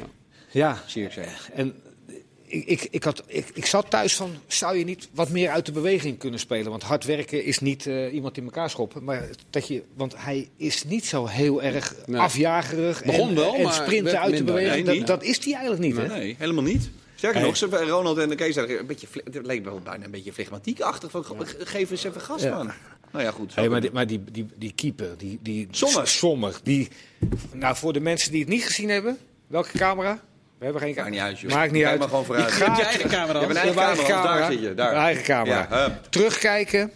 Ja, Zie ik zeggen. en ik, ik, ik, had, ik, ik zat thuis van, zou je niet wat meer uit de beweging kunnen spelen? Want hard werken is niet eh, iemand in elkaar schoppen. Maar dat je, want hij is niet zo heel erg Nee. afjagerig Begon en, wel, en maar sprinten uit de beweging. Nee, dat is hij eigenlijk niet. Hè? Nee, helemaal niet. Nee. nog, ze- Ronald en Kees zeiden een beetje, het leek wel bijna een beetje flegmatiek-achtig. Van, ge- Geef eens even gas, man. Nou ja, goed. Hey, maar die, maar die, die, die keeper, die, die Sommer. Sommer, die, nou voor de mensen die het niet gezien hebben, welke camera? We hebben geen Maakt camera. niet uit. Maakt niet uit. maar gewoon vooruit. Die Je hebt je gaat- eigen camera. Je hebt een eigen camera, daar zit je. Daar. Eigen camera. Ja. Terugkijken.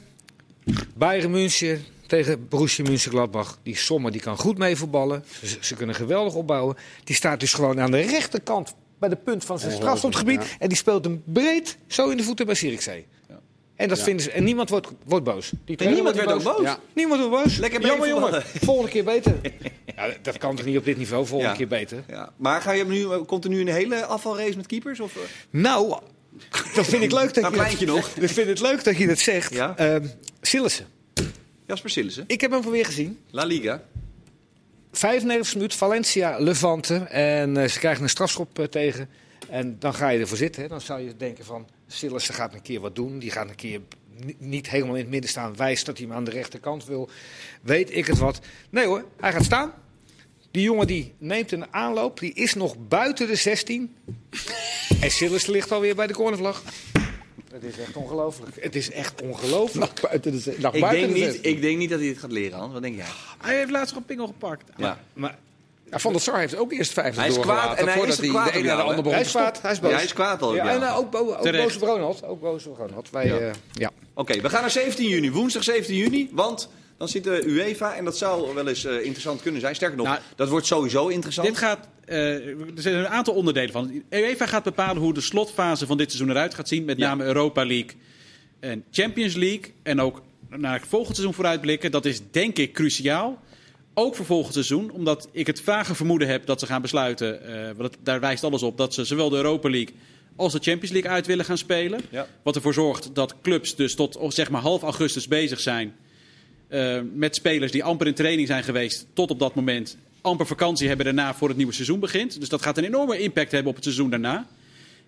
Bayern München tegen Borussia Mönchengladbach. Die Sommer die kan goed mee voetballen. Ze, ze kunnen geweldig opbouwen. Die staat dus gewoon aan de rechterkant bij de punt van zijn ja. En die speelt hem breed zo in de voeten bij Zierikzee. En, dat Ja. vinden ze, en niemand wordt, wordt boos. Die trainer niemand werd ook boos? Ja. Niemand wordt boos. Lekker Jammer jongen. Volgende keer beter. Ja, dat kan toch niet op dit niveau? Volgende Ja. keer beter. Ja. Maar ga je nu, komt er nu een hele afvalrace met keepers? Of, eh? Nou, dat vind ik leuk dat Een je dat, nog. Ik vind het leuk dat je dat zegt. Ja. Sillissen. Jasper Sillissen, Ik heb hem weer gezien. La Liga. 95 minuut, Valencia, Levante. En eh, ze krijgen een strafschop eh, tegen. En dan ga je ervoor zitten. Dan zou je denken van, Sillissen gaat een keer wat doen. Die gaat een keer ni- niet helemaal in het midden staan. Wijst dat hij hem aan de rechterkant wil. Weet ik het wat. Nee hoor, hij gaat staan. Die jongen die neemt een aanloop. Die is nog buiten de 16. En Sillissen ligt alweer bij de cornervlag. Het is echt ongelooflijk. Het is echt ongelooflijk. Buiten de, Ik buiten denk, de niet, ik denk niet dat hij het gaat leren, Hans. Wat denk jij? Hij heeft laatst nog een pingel gepakt. Ja. Maar Ja, Van der Sar heeft ook eerst 50 Hij is kwaad en hij is kwaad de ene naar de andere begon hij is kwaad, hij is boos. Ja, hij is kwaad al. Ja, en eh, ook, bo ook boos op Ronald. Ook boos op Ronald. Wij, Ja. ja. ja. Oké, we gaan naar 17 juni. Woensdag 17 juni. Want dan zit de UEFA en dat zou wel eens eh, interessant kunnen zijn. Sterker nog, Nou, dat wordt sowieso interessant. Dit gaat, eh, er zijn een aantal onderdelen van. UEFA gaat bepalen hoe de slotfase van dit seizoen eruit gaat zien. Met Ja. name Europa League en Champions League. En ook naar volgend seizoen vooruitblikken. Dat is denk ik cruciaal. Ook voor volgend seizoen. Omdat ik het vage vermoeden heb dat ze gaan besluiten. eh, want het- daar wijst alles op. Dat ze zowel de Europa League als de Champions League uit willen gaan spelen. Ja. Wat ervoor zorgt dat clubs dus tot oh, zeg maar half augustus bezig zijn eh, met spelers die amper in training zijn geweest tot op dat moment. Amper vakantie hebben daarna voor het nieuwe seizoen begint. Dus dat gaat een enorme impact hebben op het seizoen daarna.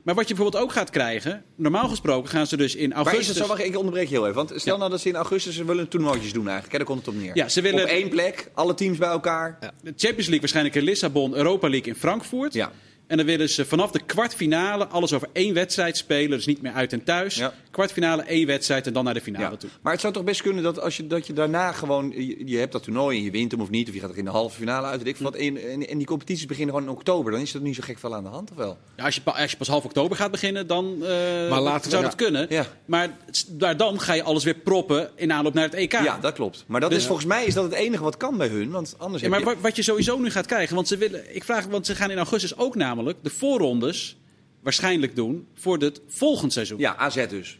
Maar wat je bijvoorbeeld ook gaat krijgen, normaal gesproken gaan ze dus in Maar is augustus. het zo, wacht, ik onderbreek je heel even. Want stel Ja. nou dat ze in augustus ze willen toernooitjes doen eigenlijk. Hè, daar komt het op neer. Ja, ze willen- Op één plek, alle teams bij elkaar. De Champions League waarschijnlijk in Lissabon, Europa League in Frankfurt. Ja. En dan willen ze vanaf de kwartfinale alles over één wedstrijd spelen. Dus niet meer uit en thuis. Ja. Kwartfinale, één wedstrijd en dan naar de finale Ja. toe. Maar het zou toch best kunnen dat als je, dat je daarna gewoon... Je, je hebt dat toernooi en je wint hem of niet. Of je gaat er in de halve finale uit. Ik, wat, en, en, en die competities beginnen gewoon in oktober. Dan is er niet zo gek veel aan de hand, of wel? Ja, als, je, pa- als je pas half oktober gaat beginnen, dan eh, Maar zou dat kunnen. Ja. Maar daar dan ga je alles weer proppen in aanloop naar het EK. Ja, dat klopt. Maar dat Dus- is volgens mij is dat het enige wat kan bij hun. Want anders Ja, maar je... wat je sowieso nu gaat krijgen, want ze willen, ik vraag, want ze gaan in augustus ook namelijk de voorrondes waarschijnlijk doen voor het volgend seizoen. Ja, AZ dus.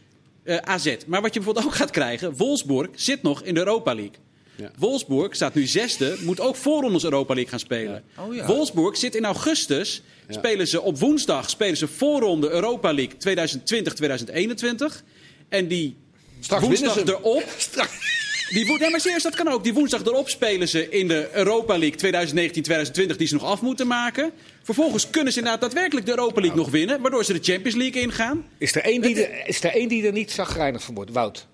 Eh, AZ. Maar wat je bijvoorbeeld ook gaat krijgen, Wolfsburg zit nog in de Europa League. Ja. Wolfsburg staat nu zesde, moet ook voorrondes Europa League gaan spelen. Ja. Oh ja. Wolfsburg zit in augustus, spelen ze op woensdag spelen ze voorronde Europa League 2020-2021. En die Straks woensdag winnen ze hem. erop... Die nee, maar serieus, dat kan ook. Die woensdag erop spelen ze in de Europa League 2019-2020, die ze nog af moeten maken. Vervolgens kunnen ze inderdaad daadwerkelijk de Europa League nog winnen, waardoor ze de Champions League ingaan. Is er één die er, is er, één die er niet zagrijnig van wordt? Wout.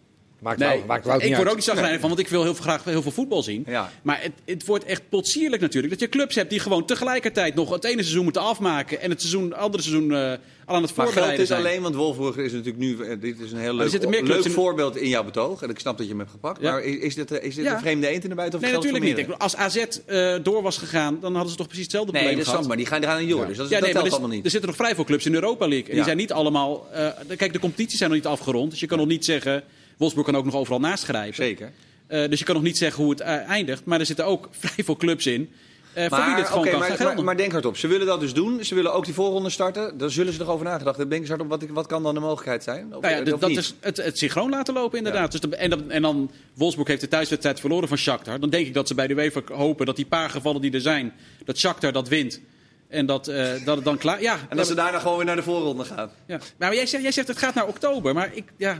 Maakt Nee, Wout, maakt Wout ik niet word uit. ook niet zagrijnig van, want ik wil heel graag heel veel voetbal zien. Ja. Maar het, het wordt echt potsierlijk natuurlijk. Dat je clubs hebt die gewoon tegelijkertijd nog het ene seizoen moeten afmaken... en het seizoen, andere seizoen eh, al aan het Maar voorbereiden dit zijn. alleen, want Wolfsburg is natuurlijk nu... eh, Dit is een heel leuk, leuk in- voorbeeld in jouw betoog. En ik snap dat je hem hebt gepakt. Ja. Maar is is dit, eh, is dit Ja. een vreemde eend in de buiten? Of Nee, natuurlijk niet. Ik, als AZ eh, door was gegaan, dan hadden ze toch precies hetzelfde Nee, probleem dat gehad. snap maar. Die gaan eraan in door. Dus dat, is- Ja, dat nee, maar telt allemaal niet. er zitten nog vrij veel clubs in de Europa League. En die zijn niet allemaal... eh, kijk, de competities zijn nog niet afgerond. Dus je kan nog niet zeggen... Wolfsburg kan ook nog overal naschrijven. Zeker. Eh, dus je kan nog niet zeggen hoe het eh, eindigt. Maar er zitten ook vrij veel clubs in... eh, voor wie Maar, dit gewoon kan maar, maar, maar denk hardop. Ze willen dat dus doen. Ze willen ook die voorronde starten. Daar zullen ze nog over nagedacht hebben. Denk eens hardop, wat, wat kan dan de mogelijkheid zijn? Of, Nou ja, of dat niet? is het, het synchroon laten lopen inderdaad. Dus de- en, dan, en dan Wolfsburg heeft de thuiswedstrijd verloren van Shakhtar. Dan denk ik dat ze bij de UEFA hopen dat die paar gevallen die er zijn, dat Shakhtar dat wint. En dat, dat het dan klaar... Ja, En dat ze daarna gewoon weer naar de voorronde gaan. ja. Maar jij zegt, jij zegt het gaat naar oktober. Maar ik, ja,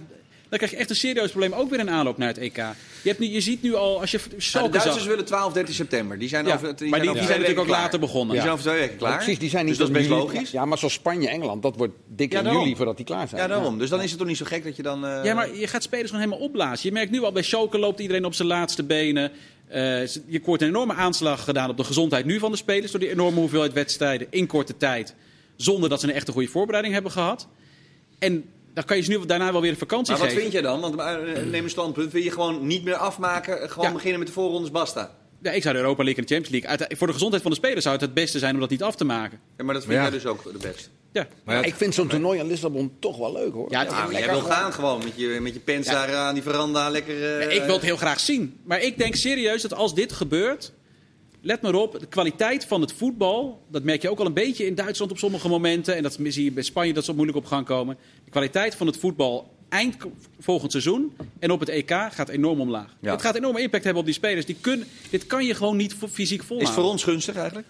dan krijg je echt een serieus probleem ook weer in aanloop naar het EK. Je, hebt nu, je ziet nu al, als je Nou, de Schalke Duitsers zag... willen 12, 13 september. Die zijn Ja, over, maar die, over die zijn natuurlijk ook later begonnen. Die zijn over twee weken klaar. Ja, precies, die zijn niet dus dat is best logisch. Ja, maar zoals Spanje, Engeland, dat wordt dik Ja, in juli voordat die klaar zijn. Ja, daarom. Dus dan is het toch niet zo gek dat je dan... eh, Ja, maar je gaat spelers gewoon helemaal opblazen. Je merkt nu al bij Schalke loopt iedereen op zijn laatste benen. Eh, je wordt een enorme aanslag gedaan op de gezondheid nu van de spelers... door die enorme hoeveelheid wedstrijden in korte tijd... zonder dat ze een echte goede voorbereiding hebben gehad. En dan kan je ze nu daarna wel weer een vakantie Maar wat geven. vind jij dan? Want eh, neem een standpunt. Wil je gewoon niet meer afmaken? eh, Gewoon Ja. beginnen met de voorrondes, basta? Ja, ik zou de Europa League en de Champions League... Uite- voor de gezondheid van de spelers zou het het beste zijn om dat niet af te maken. Ja, maar dat vind Ja. jij dus ook de beste. Ja. Maar ja, ik vind zo'n toernooi in Lissabon toch wel leuk hoor. Ja, het- Ja, maar jij lekker wil gewoon. gaan gewoon met je, met je pens Ja. daar aan die veranda lekker... eh, ik wil het heel graag zien. Maar ik denk serieus dat als dit gebeurt... Let maar op, de kwaliteit van het voetbal... dat merk je ook al een beetje in Duitsland op sommige momenten... en dat zie je bij Spanje dat ze moeilijk op gang komen. De kwaliteit van het voetbal eind volgend seizoen en op het EK gaat enorm omlaag. Ja. Het gaat enorme impact hebben op die spelers. Die kunnen, dit kan je gewoon niet fysiek Is volhouden. het voor ons gunstig eigenlijk?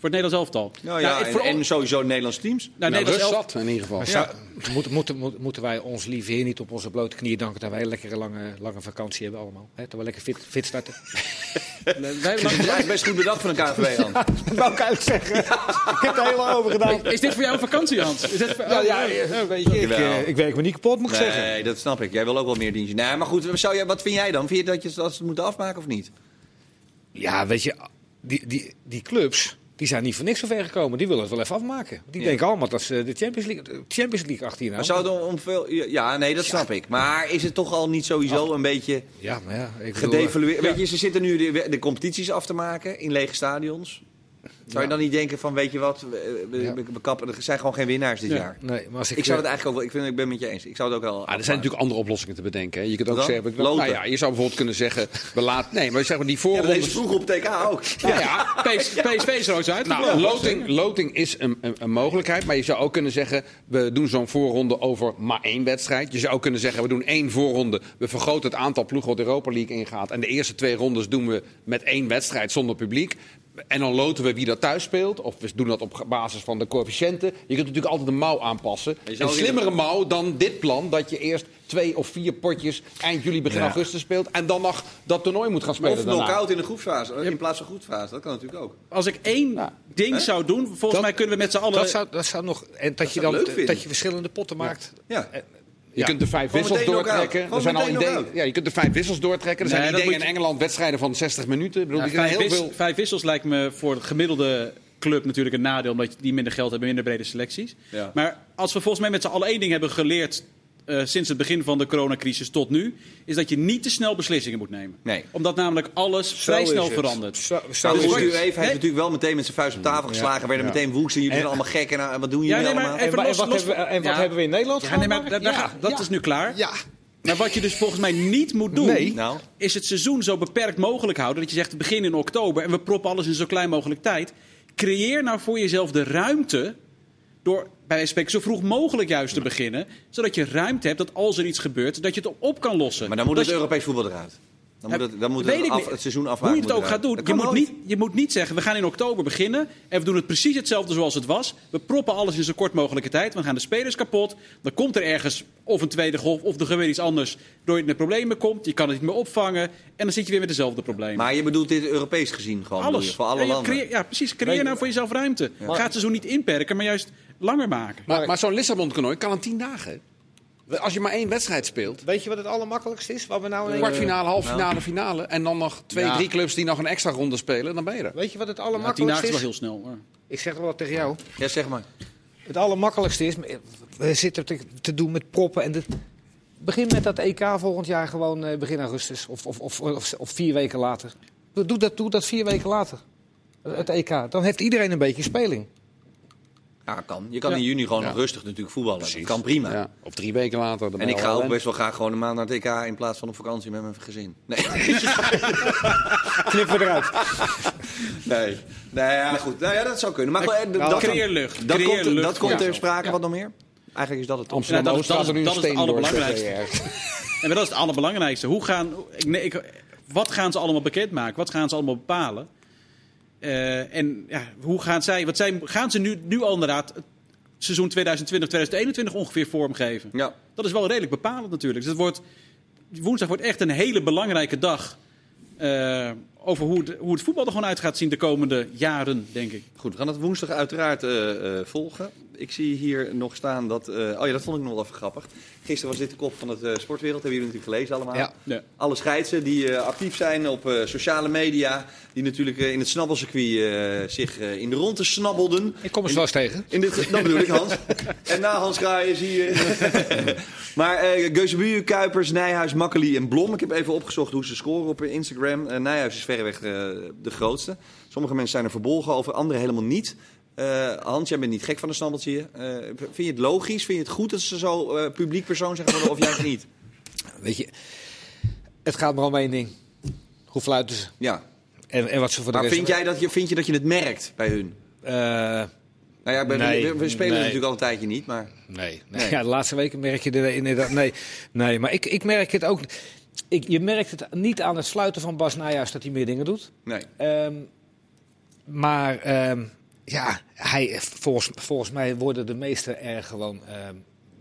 Voor het Nederlands elftal. Nou ja, het en, voor en sowieso Nederlandse teams. nou, Nou, Nederlands rust elftal- zat in ieder geval. Maar moeten, moeten, moeten, moeten wij ons lieve heer niet op onze blote knieën danken dat wij een lekkere lange, lange vakantie hebben allemaal? Hè? Dat we lekker fit, fit starten. Wij- eigenlijk best goed bedacht van een KVB dan. dat wou ik eigenlijk zeggen. ik heb er helemaal over gedaan. Is dit voor jou een vakantie, Hans? Is dit voor- Ja, oh, ja, oh. ja, weet je, ik, eh, ik werk me niet kapot, moet ik zeggen. Nee, dat snap ik. Jij wil ook wel meer dienstje. Nee, maar goed, zou jij, wat vind jij dan? Vind je dat, je, dat ze het moeten afmaken of niet? Ja, weet je, die, die, die clubs die zijn niet voor niks zo ver gekomen. Die willen het wel even afmaken. Die Ja. denken allemaal dat ze de Champions League, de Champions League achter je Maar zou het om, veel... Ja, nee, dat snap ik. Maar is het toch al niet sowieso een beetje Ja, maar ja. Ik bedoel, gedevalueerd? ja. Weet je, ze zitten nu de, de competities af te maken in lege stadions. Zou je dan niet denken van, weet je wat, we, we, Ja. we kappen, er zijn gewoon geen winnaars dit Ja. jaar. Nee, maar als ik, Ik zou het eh, eigenlijk ook wel, ik, vind, ik ben het met je eens. Ik zou het ook wel. Ah, er zijn natuurlijk andere oplossingen te bedenken. hè. Je kunt ook zeggen, nou ja, je zou bijvoorbeeld kunnen zeggen, we laten, nee, maar zeg maar die Ja, voorrondes. deze vroeg op TK ook. Nou ja, PS PSV is er uit. Nou, loting, loting is een, een, een mogelijkheid. Maar je zou ook kunnen zeggen, we doen zo'n voorronde over maar één wedstrijd. Je zou ook kunnen zeggen, we doen één voorronde. We vergroten het aantal ploegen wat de Europa League ingaat. En de eerste twee rondes doen we met één wedstrijd zonder publiek. En dan loten we wie dat thuis speelt. Of we doen dat op basis van de coëfficiënten. Je kunt natuurlijk altijd de mouw aanpassen. je Een slimmere mouw dan dit plan. Dat je eerst twee of vier potjes eind juli, begin Ja. augustus speelt. En dan nog dat toernooi moet gaan spelen. Of knock-out in de groepsfase, in plaats van groepsfase. Dat kan natuurlijk ook. Als ik één Ja. ding zou doen, volgens Dat- mij kunnen we met z'n allen... Dat zou, dat zou nog. En dat, je zou ik dan leuk vinden. dat je verschillende potten maakt. Ja. Je kunt de vijf Gewoon wissels doortrekken. Er zijn al ideeën. Ja, je kunt de vijf wissels doortrekken. Er Nee, zijn ideeën in Engeland wedstrijden van 60 minuten. Ik bedoel, Ja, vijf, heel wis- veel. vijf wissels lijkt me voor de gemiddelde club natuurlijk een nadeel, omdat die minder geld hebben, minder brede selecties. Ja. Maar als we volgens mij met z'n allen één ding hebben geleerd eh, sinds het begin van de coronacrisis tot nu, is dat je niet te snel beslissingen moet nemen. Nee. Omdat namelijk alles vrij snel het. verandert. Zo, zo is dus het. u heeft Nee. natuurlijk wel meteen met zijn vuist op tafel geslagen. Werden Ja. meteen woest en jullie zijn allemaal gek. En nou, wat doen jullie Ja, nee, maar allemaal? even En, wa- los- en wat, los hebben, en wat Ja. hebben we in Nederland Ja, nee, maar daar- dat Ja. is nu klaar. Ja. Maar wat je dus volgens mij niet moet doen, Nee. Nou, is het seizoen zo beperkt mogelijk houden. Dat je zegt, we beginnen in oktober en we proppen alles in zo klein mogelijk tijd. Creëer nou voor jezelf de ruimte door bij wijze spreken zo vroeg mogelijk juist te beginnen. Zodat je ruimte hebt dat als er iets gebeurt, dat je het op kan lossen. maar dan moet Dat het je- Europees voetbal eruit. Dan moet het, dan moet het, af, het seizoen Hoe afmaken. je het ook gaat doen, je moet, niet, je moet niet zeggen, we gaan in oktober beginnen en we doen het precies hetzelfde zoals het was. We proppen alles in zo kort mogelijke tijd, we gaan de spelers kapot. Dan komt er ergens of een tweede golf of er gebeurt iets anders, door je de problemen komt. Je kan het niet meer opvangen en dan zit je weer met dezelfde problemen. Maar je bedoelt dit Europees gezien gewoon, alles. je, voor alle ja, landen. creëer- ja, precies. Creëer nou voor jezelf ruimte. Ga het seizoen niet inperken, maar juist langer maken. Maar, maar zo'n Lissabon-toernooi kan in tien dagen. Als je maar één wedstrijd speelt. Weet je wat het allermakkelijkste is? Waar we nou in- Kwartfinale, halve nou. finale, finale. En dan nog twee, Ja. drie clubs die nog een extra ronde spelen. Dan ben je er. Weet je wat het Ja, tien dagen allermakkelijkste is wel is? heel snel. hoor. Ik zeg wel wat tegen jou. Ja, zeg maar. Het allermakkelijkste is, we zitten te, te doen met proppen. En de, begin met dat EK volgend jaar gewoon eh, begin augustus of, of, of, of, of vier weken later. Doe doe dat, doe dat vier weken later. Het EK. Dan heeft iedereen een beetje speling. Ja, kan. Je kan Ja. in juni gewoon Ja. nog rustig natuurlijk voetballen. Dat kan prima. Ja. Of drie weken later. En ik ga ook best wel graag gewoon een maand naar het EK in plaats van op vakantie met mijn gezin. Nee. Knippen we eruit. Nee. Nee, ja, goed. Nou ja, dat zou kunnen. Maar Nou, goed, eh, dat, creëer lucht. dat Creëer komt, lucht dat komt ter sprake. Wat nog meer? Eigenlijk is dat het. Amsterdam Ja, dat is- er nu een dat is het steen door. allerbelangrijkste. En maar dat is het allerbelangrijkste. Hoe gaan, ik, nee, ik, wat gaan ze allemaal bekendmaken? Wat gaan ze allemaal bepalen? Eh, en ja, hoe gaan zij, wat gaan ze nu, nu al inderdaad het seizoen 2020, 2021 ongeveer vormgeven? Ja. Dat is wel redelijk bepalend natuurlijk. Dus het wordt, woensdag wordt echt een hele belangrijke dag. eh, over hoe het, hoe het voetbal er gewoon uit gaat zien de komende jaren, denk ik. Goed, we gaan het woensdag uiteraard eh, volgen. Ik zie hier nog staan dat. eh, oh ja, dat vond ik nog wel even grappig. Gisteren was dit de kop van het eh, sportwereld. Hebben jullie natuurlijk gelezen allemaal. Ja. Ja. Alle scheidsen die eh, actief zijn op sociale media. Die natuurlijk in het snabbelcircuit zich in de ronde snabbelden. Ik kom wel eens tegen. In dit, dat bedoel ik, Hans. En na Hans Kraaien zie je... maar eh Geuzebuur, Kuipers, Nijhuis, Makkeli en Blom. Ik heb even opgezocht hoe ze scoren op Instagram. Nijhuis is verreweg de grootste. Sommige mensen zijn er verbolgen over, anderen helemaal niet. Eh, Hans, jij bent niet gek van een snabbeltje. Eh, vind je het logisch? Vind je het goed dat ze zo eh, publiek persoon zijn geworden of juist niet? Weet je, het gaat maar om één ding. Hoe fluiten ze? Ja. En, en wat ze voor de Maar rest... vind, jij dat je, vind je dat je het merkt bij hun? Eh, Nou ja, bij- Nee, we, we spelen nee. natuurlijk al een tijdje niet, maar... Nee, Nee. Ja, de laatste weken merk je er inderdaad. Nee, nee maar ik, ik merk het ook. Ik, je merkt het niet aan het sluiten van Bas Nijhuis dat hij meer dingen doet. Nee. Ehm, maar ehm, ja, hij, volgens, volgens mij worden de meesten er gewoon ehm,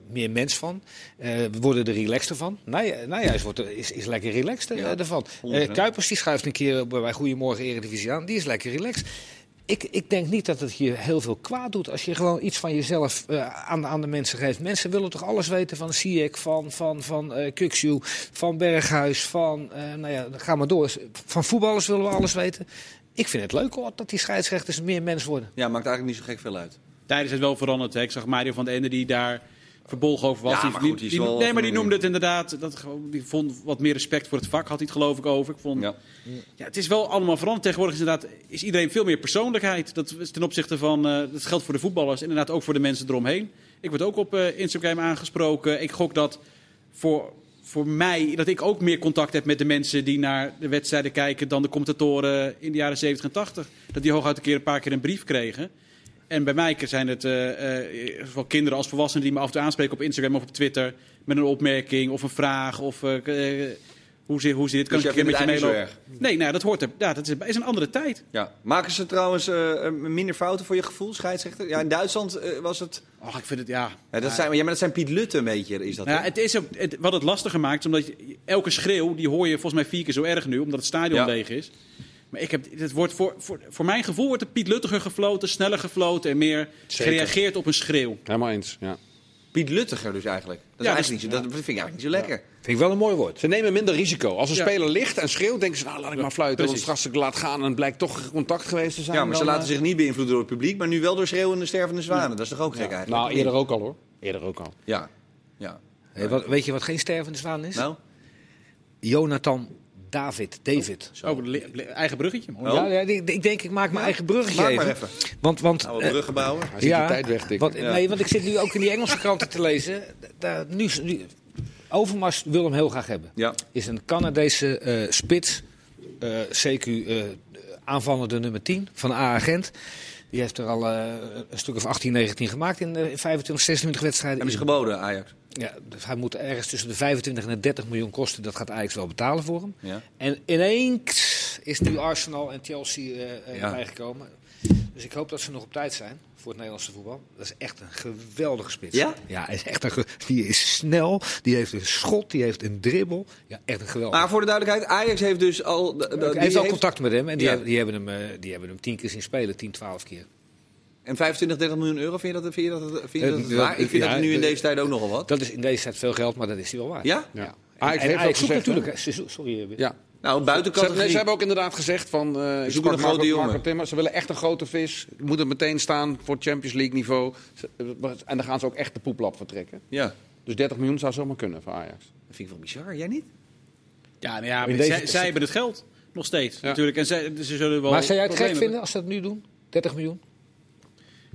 meer mens van. Eh, we worden er relaxter van. Nij, Nijhuis wordt er, is, is lekker relaxed eh, Ja, ervan. 100%. Eh, Kuipers die schuift een keer bij Goedemorgen Eredivisie aan. Die is lekker relaxed. Ik, ik denk niet dat het je heel veel kwaad doet als je gewoon iets van jezelf eh, aan, aan de mensen geeft. Mensen willen toch alles weten van Siek, van, van, van eh Kukshu, van Berghuis, van, eh, nou ja, ga maar door. Van voetballers willen we alles weten. Ik vind het leuk hoor, dat die scheidsrechters meer mens worden. Ja, maakt eigenlijk niet zo gek veel uit. Tijden is het wel veranderd. Hè. Ik zag Mario van den Ende die daar verbolgen over was. Ja, die, maar goed, die die- nee, maar die noemde het inderdaad. Dat, die vond wat meer respect voor het vak, had hij het geloof ik over. Ik vond, Ja. ja, het is wel allemaal veranderd. Tegenwoordig is, inderdaad, is iedereen veel meer persoonlijkheid. Dat is ten opzichte van, eh, dat geldt voor de voetballers, inderdaad ook voor de mensen eromheen. Ik word ook op eh, Instagram aangesproken. Ik gok dat voor, voor mij, dat ik ook meer contact heb met de mensen die naar de wedstrijden kijken dan de commentatoren in de jaren 70 en 80. Dat die hooguit een keer een paar keer een brief kregen. En bij mij zijn het zowel kinderen als volwassenen die me af en toe aanspreken op Instagram of op Twitter met een opmerking of een vraag. Of, eh, Hoe zit, hoe zit? Kan Dus ik jij een keer met je meelopen? Nee, nou, dat hoort er. Ja, dat is, is een andere tijd. Ja. Maken ze trouwens eh, minder fouten voor je gevoel, scheidsrechter? Ja, in Duitsland was het... Och, ik vind het, ja. Ja, dat zijn, ja, maar dat zijn Piet Lutte een beetje, is dat ja, het is het, wat het lastiger maakt, omdat je, elke schreeuw, die hoor je volgens mij vier keer zo erg nu, omdat het stadion Ja. leeg is. Maar ik heb, het wordt voor, voor, voor mijn gevoel wordt er Piet Luttiger gefloten, sneller gefloten en meer Zeker. gereageerd op een schreeuw. Helemaal eens, ja. Piet Luttiger dus eigenlijk. Dat, is Ja, eigenlijk dus- niet zo, dat vind ik eigenlijk niet zo lekker. Vind ik wel een mooi woord. Ze nemen minder risico. Als een Ja. speler ligt en schreeuwt, denken ze, nou laat ik maar fluiten. Want precies. straks ik laat gaan en blijkt toch contact geweest te zijn. Ja, maar ze laten eh, zich niet beïnvloeden door het publiek, maar nu wel door schreeuwende stervende zwanen. Dat is toch ook gek eigenlijk? Nou, eerder ook al hoor. Eerder ook al. Ja. ja. Hey, wat, weet je wat geen stervende zwaan is? Nou? Jonathan David. David. Eigen bruggetje. man. Oh. Ja, ja, ik, ik denk, ik maak mijn eigen bruggetje Maak even. maar even. Want, want, Nou, bruggen bouwen. Hij ziet de tijd wegtikken. Want, Ja. Nee, want ik zit nu ook in die Engelse kranten te lezen. Daar, nu, nu, Overmars wil hem heel graag hebben. Ja. Is een Canadese eh, spits, eh, CQ eh aanvallende nummer 10 van A-agent. Die heeft er al een stuk of 18, 19 gemaakt in, eh, in 25, 26 wedstrijden. Hebben ze geboden, Ajax? Ja, dus hij moet ergens tussen de 25 en de 30 miljoen kosten. Dat gaat Ajax wel betalen voor hem. Ja. En ineens is nu Arsenal en Chelsea eh, Ja. bijgekomen. Dus ik hoop dat ze nog op tijd zijn voor het Nederlandse voetbal. Dat is echt een geweldige spits. Ja? Ja, hij is echt een die is snel, die heeft een schot, die heeft een dribbel. Ja, echt een geweldige. Maar voor de duidelijkheid, Ajax heeft dus al... hij heeft al contact met hem en die, Ja. hebben, die, hebben hem, eh, die hebben hem tien keer zien spelen, 10, 12 keer. En 25, 30 miljoen euro, vind je dat, vind je dat, vind je dat Eh, waar? Ik vind ja, dat nu in de- deze tijd ook nogal wat. Dat is in deze tijd veel geld, maar dat is hij wel waard. Ja? Ja. Ajax en heeft ook gezegd, natuurlijk... Sorry, eh, Ja. Nou, buitenkant. nee, ze hebben ook inderdaad gezegd van... eh ik zoeken sprak een grote jongen. Timmer, ze willen echt een grote vis. Moet het meteen staan voor Champions League niveau. Ze- En dan gaan ze ook echt de poeplap vertrekken. Ja, Dus 30 miljoen zou zomaar kunnen voor Ajax. dat vind ik wel bizar. Jij niet? Ja, nou ja In maar deze- zij, zij hebben het geld. Nog steeds, Ja. natuurlijk. En zij, ze zullen wel Maar zou jij het gek vinden als ze dat nu doen? 30 miljoen?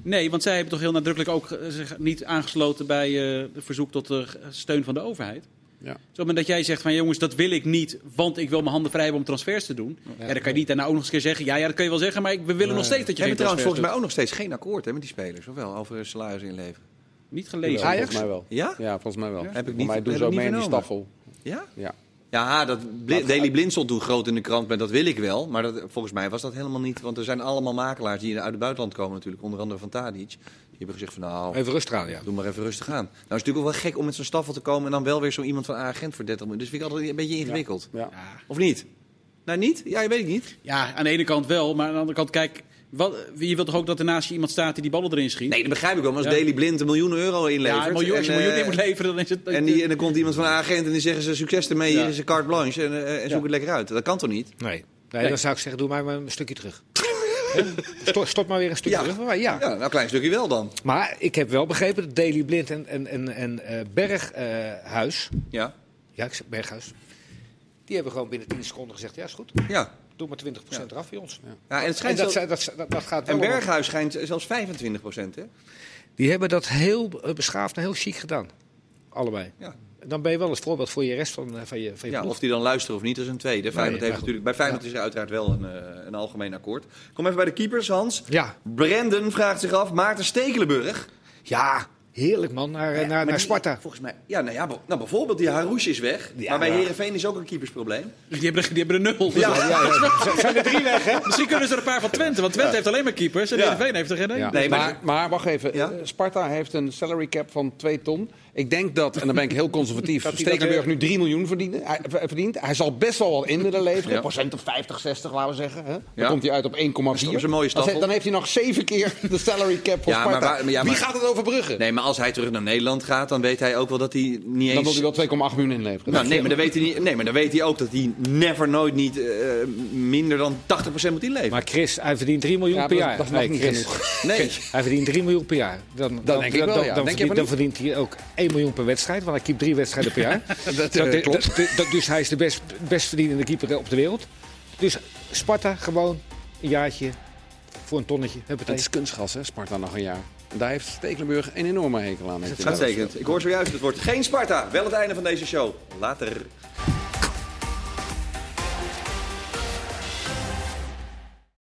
Nee, want zij hebben toch heel nadrukkelijk ook eh, zich niet aangesloten bij eh het verzoek tot de steun van de overheid. Ja. Zo, moment dat jij zegt van jongens, dat wil ik niet, want ik wil mijn handen vrij hebben om transfers te doen. Ja, dan kan je niet daarna ook nog eens een keer zeggen, ja, ja, dat kun je wel zeggen, maar ik- we willen nog steeds dat We je hebben geen trouwens volgens mij ook nog steeds geen akkoord hè, met die spelers. Of wel, over salaris inleveren. doet. Niet gelezen. Ajax? Volgens mij wel. Ja? Ja, volgens mij wel. Heb ik Volgens niet- mij doen ze ook mee in die staffel. Ja? Ja. Ja, dat Bli- Daily Blind stond toen groot in de krant met dat wil ik wel. Maar dat, volgens mij was dat helemaal niet. Want er zijn allemaal makelaars die uit het buitenland komen natuurlijk. Onder andere van Tadic. Die hebben gezegd van nou, Even rustig aan, ja. doe maar even rustig aan. Nou is het natuurlijk ook wel gek om met zo'n staffel te komen... en dan wel weer zo iemand van agent voor 30 miljoen. Dus vind ik altijd een beetje ingewikkeld. Ja. Of niet? Nou niet? Ja, je weet ik niet. Ja, aan de ene kant wel, maar aan de andere kant, kijk, wat, je wilt toch ook dat er naast je iemand staat die die ballen erin schiet? Nee, dat begrijp ik wel. Maar als Ja. Daily Blind een miljoen euro inlevert... ja, een miljoen, als je en, een miljoen eh, in moet leveren, dan is het... En, die, en dan komt iemand van een agent en die zeggen ze succes ermee, Ja. hier is een carte blanche en, eh, en zoek Ja. het lekker uit. Dat kan toch niet? Nee. nee, dan zou ik zeggen, doe maar maar een stukje terug. Stop, stop maar weer een stukje Ja. terug. Maar, ja. Ja, nou een klein stukje wel dan. maar ik heb wel begrepen dat Daily Blind en, en, en, en eh, Berghuis... Ja, ja, ik zeg Berghuis... Die hebben gewoon binnen 10 seconden gezegd, ja is goed. ja. Doe maar 20% eraf bij ons. ja en het En dat, dat, dat, dat gaat en Berghuis schijnt zelfs 25 procent, hè? Die hebben dat heel eh, beschaafd en heel chic gedaan. Allebei. Ja. Dan ben je wel het voorbeeld voor je rest van, eh, van je, van je Ja, ploeg. of die dan luisteren of niet, dat is een tweede. Feyenoord heeft natuurlijk, bij Feyenoord is er uiteraard wel een, eh, een algemeen akkoord. Kom even bij de keepers, Hans. Ja. Brandon vraagt zich af, Maarten Stekelenburg. ja, heerlijk man, naar, naar, naar die- Sparta. Volgens mij, ja, nou ja, nou bijvoorbeeld die Harouche is weg. Ja, maar bij ja. Heerenveen is ook een keepersprobleem. Die hebben, er- die hebben er nul. Dus Ja, ja, Zijn er drie weg, hè? Misschien kunnen ze er een paar van Twente, want Twente heeft alleen maar keepers en Ja. Heerenveen heeft er geen één. Ja. Nee, maar- maar, maar wacht even. Ja? Sparta heeft een salary cap van 2 ton. Ik denk dat, en dan ben ik heel conservatief, Dat Stekelenburg weer- nu 3 miljoen verdienen, hij, ver- verdient. Hij zal best wel wat in willen leveren. Ja. Procent of 50, 60 laten we zeggen. Hè? Dan Ja. komt hij uit op 1,4. Dat is een mooie dan, staffel. dan heeft hij nog 7 keer de salary cap voor Ja, maar Sparta. waar- maar ja, Wie maar- gaat het overbruggen? Nee, maar als hij terug naar Nederland gaat, dan weet hij ook wel dat hij niet eens... Dan wil hij wel 2,8 miljoen inleveren. Nou, nee, maar dan weet hij niet, nee, maar dan weet hij ook dat hij never nooit niet eh, minder dan 80% moet inleveren. Maar Chris, hij verdient 3 miljoen Ja, per jaar. dat is nog Nee, niet Chris. genoeg. nee. Hij verdient 3 miljoen per jaar. Dan, dan, denk ik wel, ja. Dan, verdient hij ook 1 miljoen per wedstrijd, want hij keept drie wedstrijden per jaar. Dat, eh, Dat- klopt. dat- dat- dus hij is de best, best verdienende keeper op de wereld. Dus Sparta gewoon een jaartje voor een tonnetje. Huppatee. Het is kunstgas, hè, Sparta nog een jaar. En daar heeft Stekelenburg een enorme hekel aan. heeft hij. Uitstekend. Ik hoor zojuist, het wordt geen Sparta. Wel het einde van deze show. Later.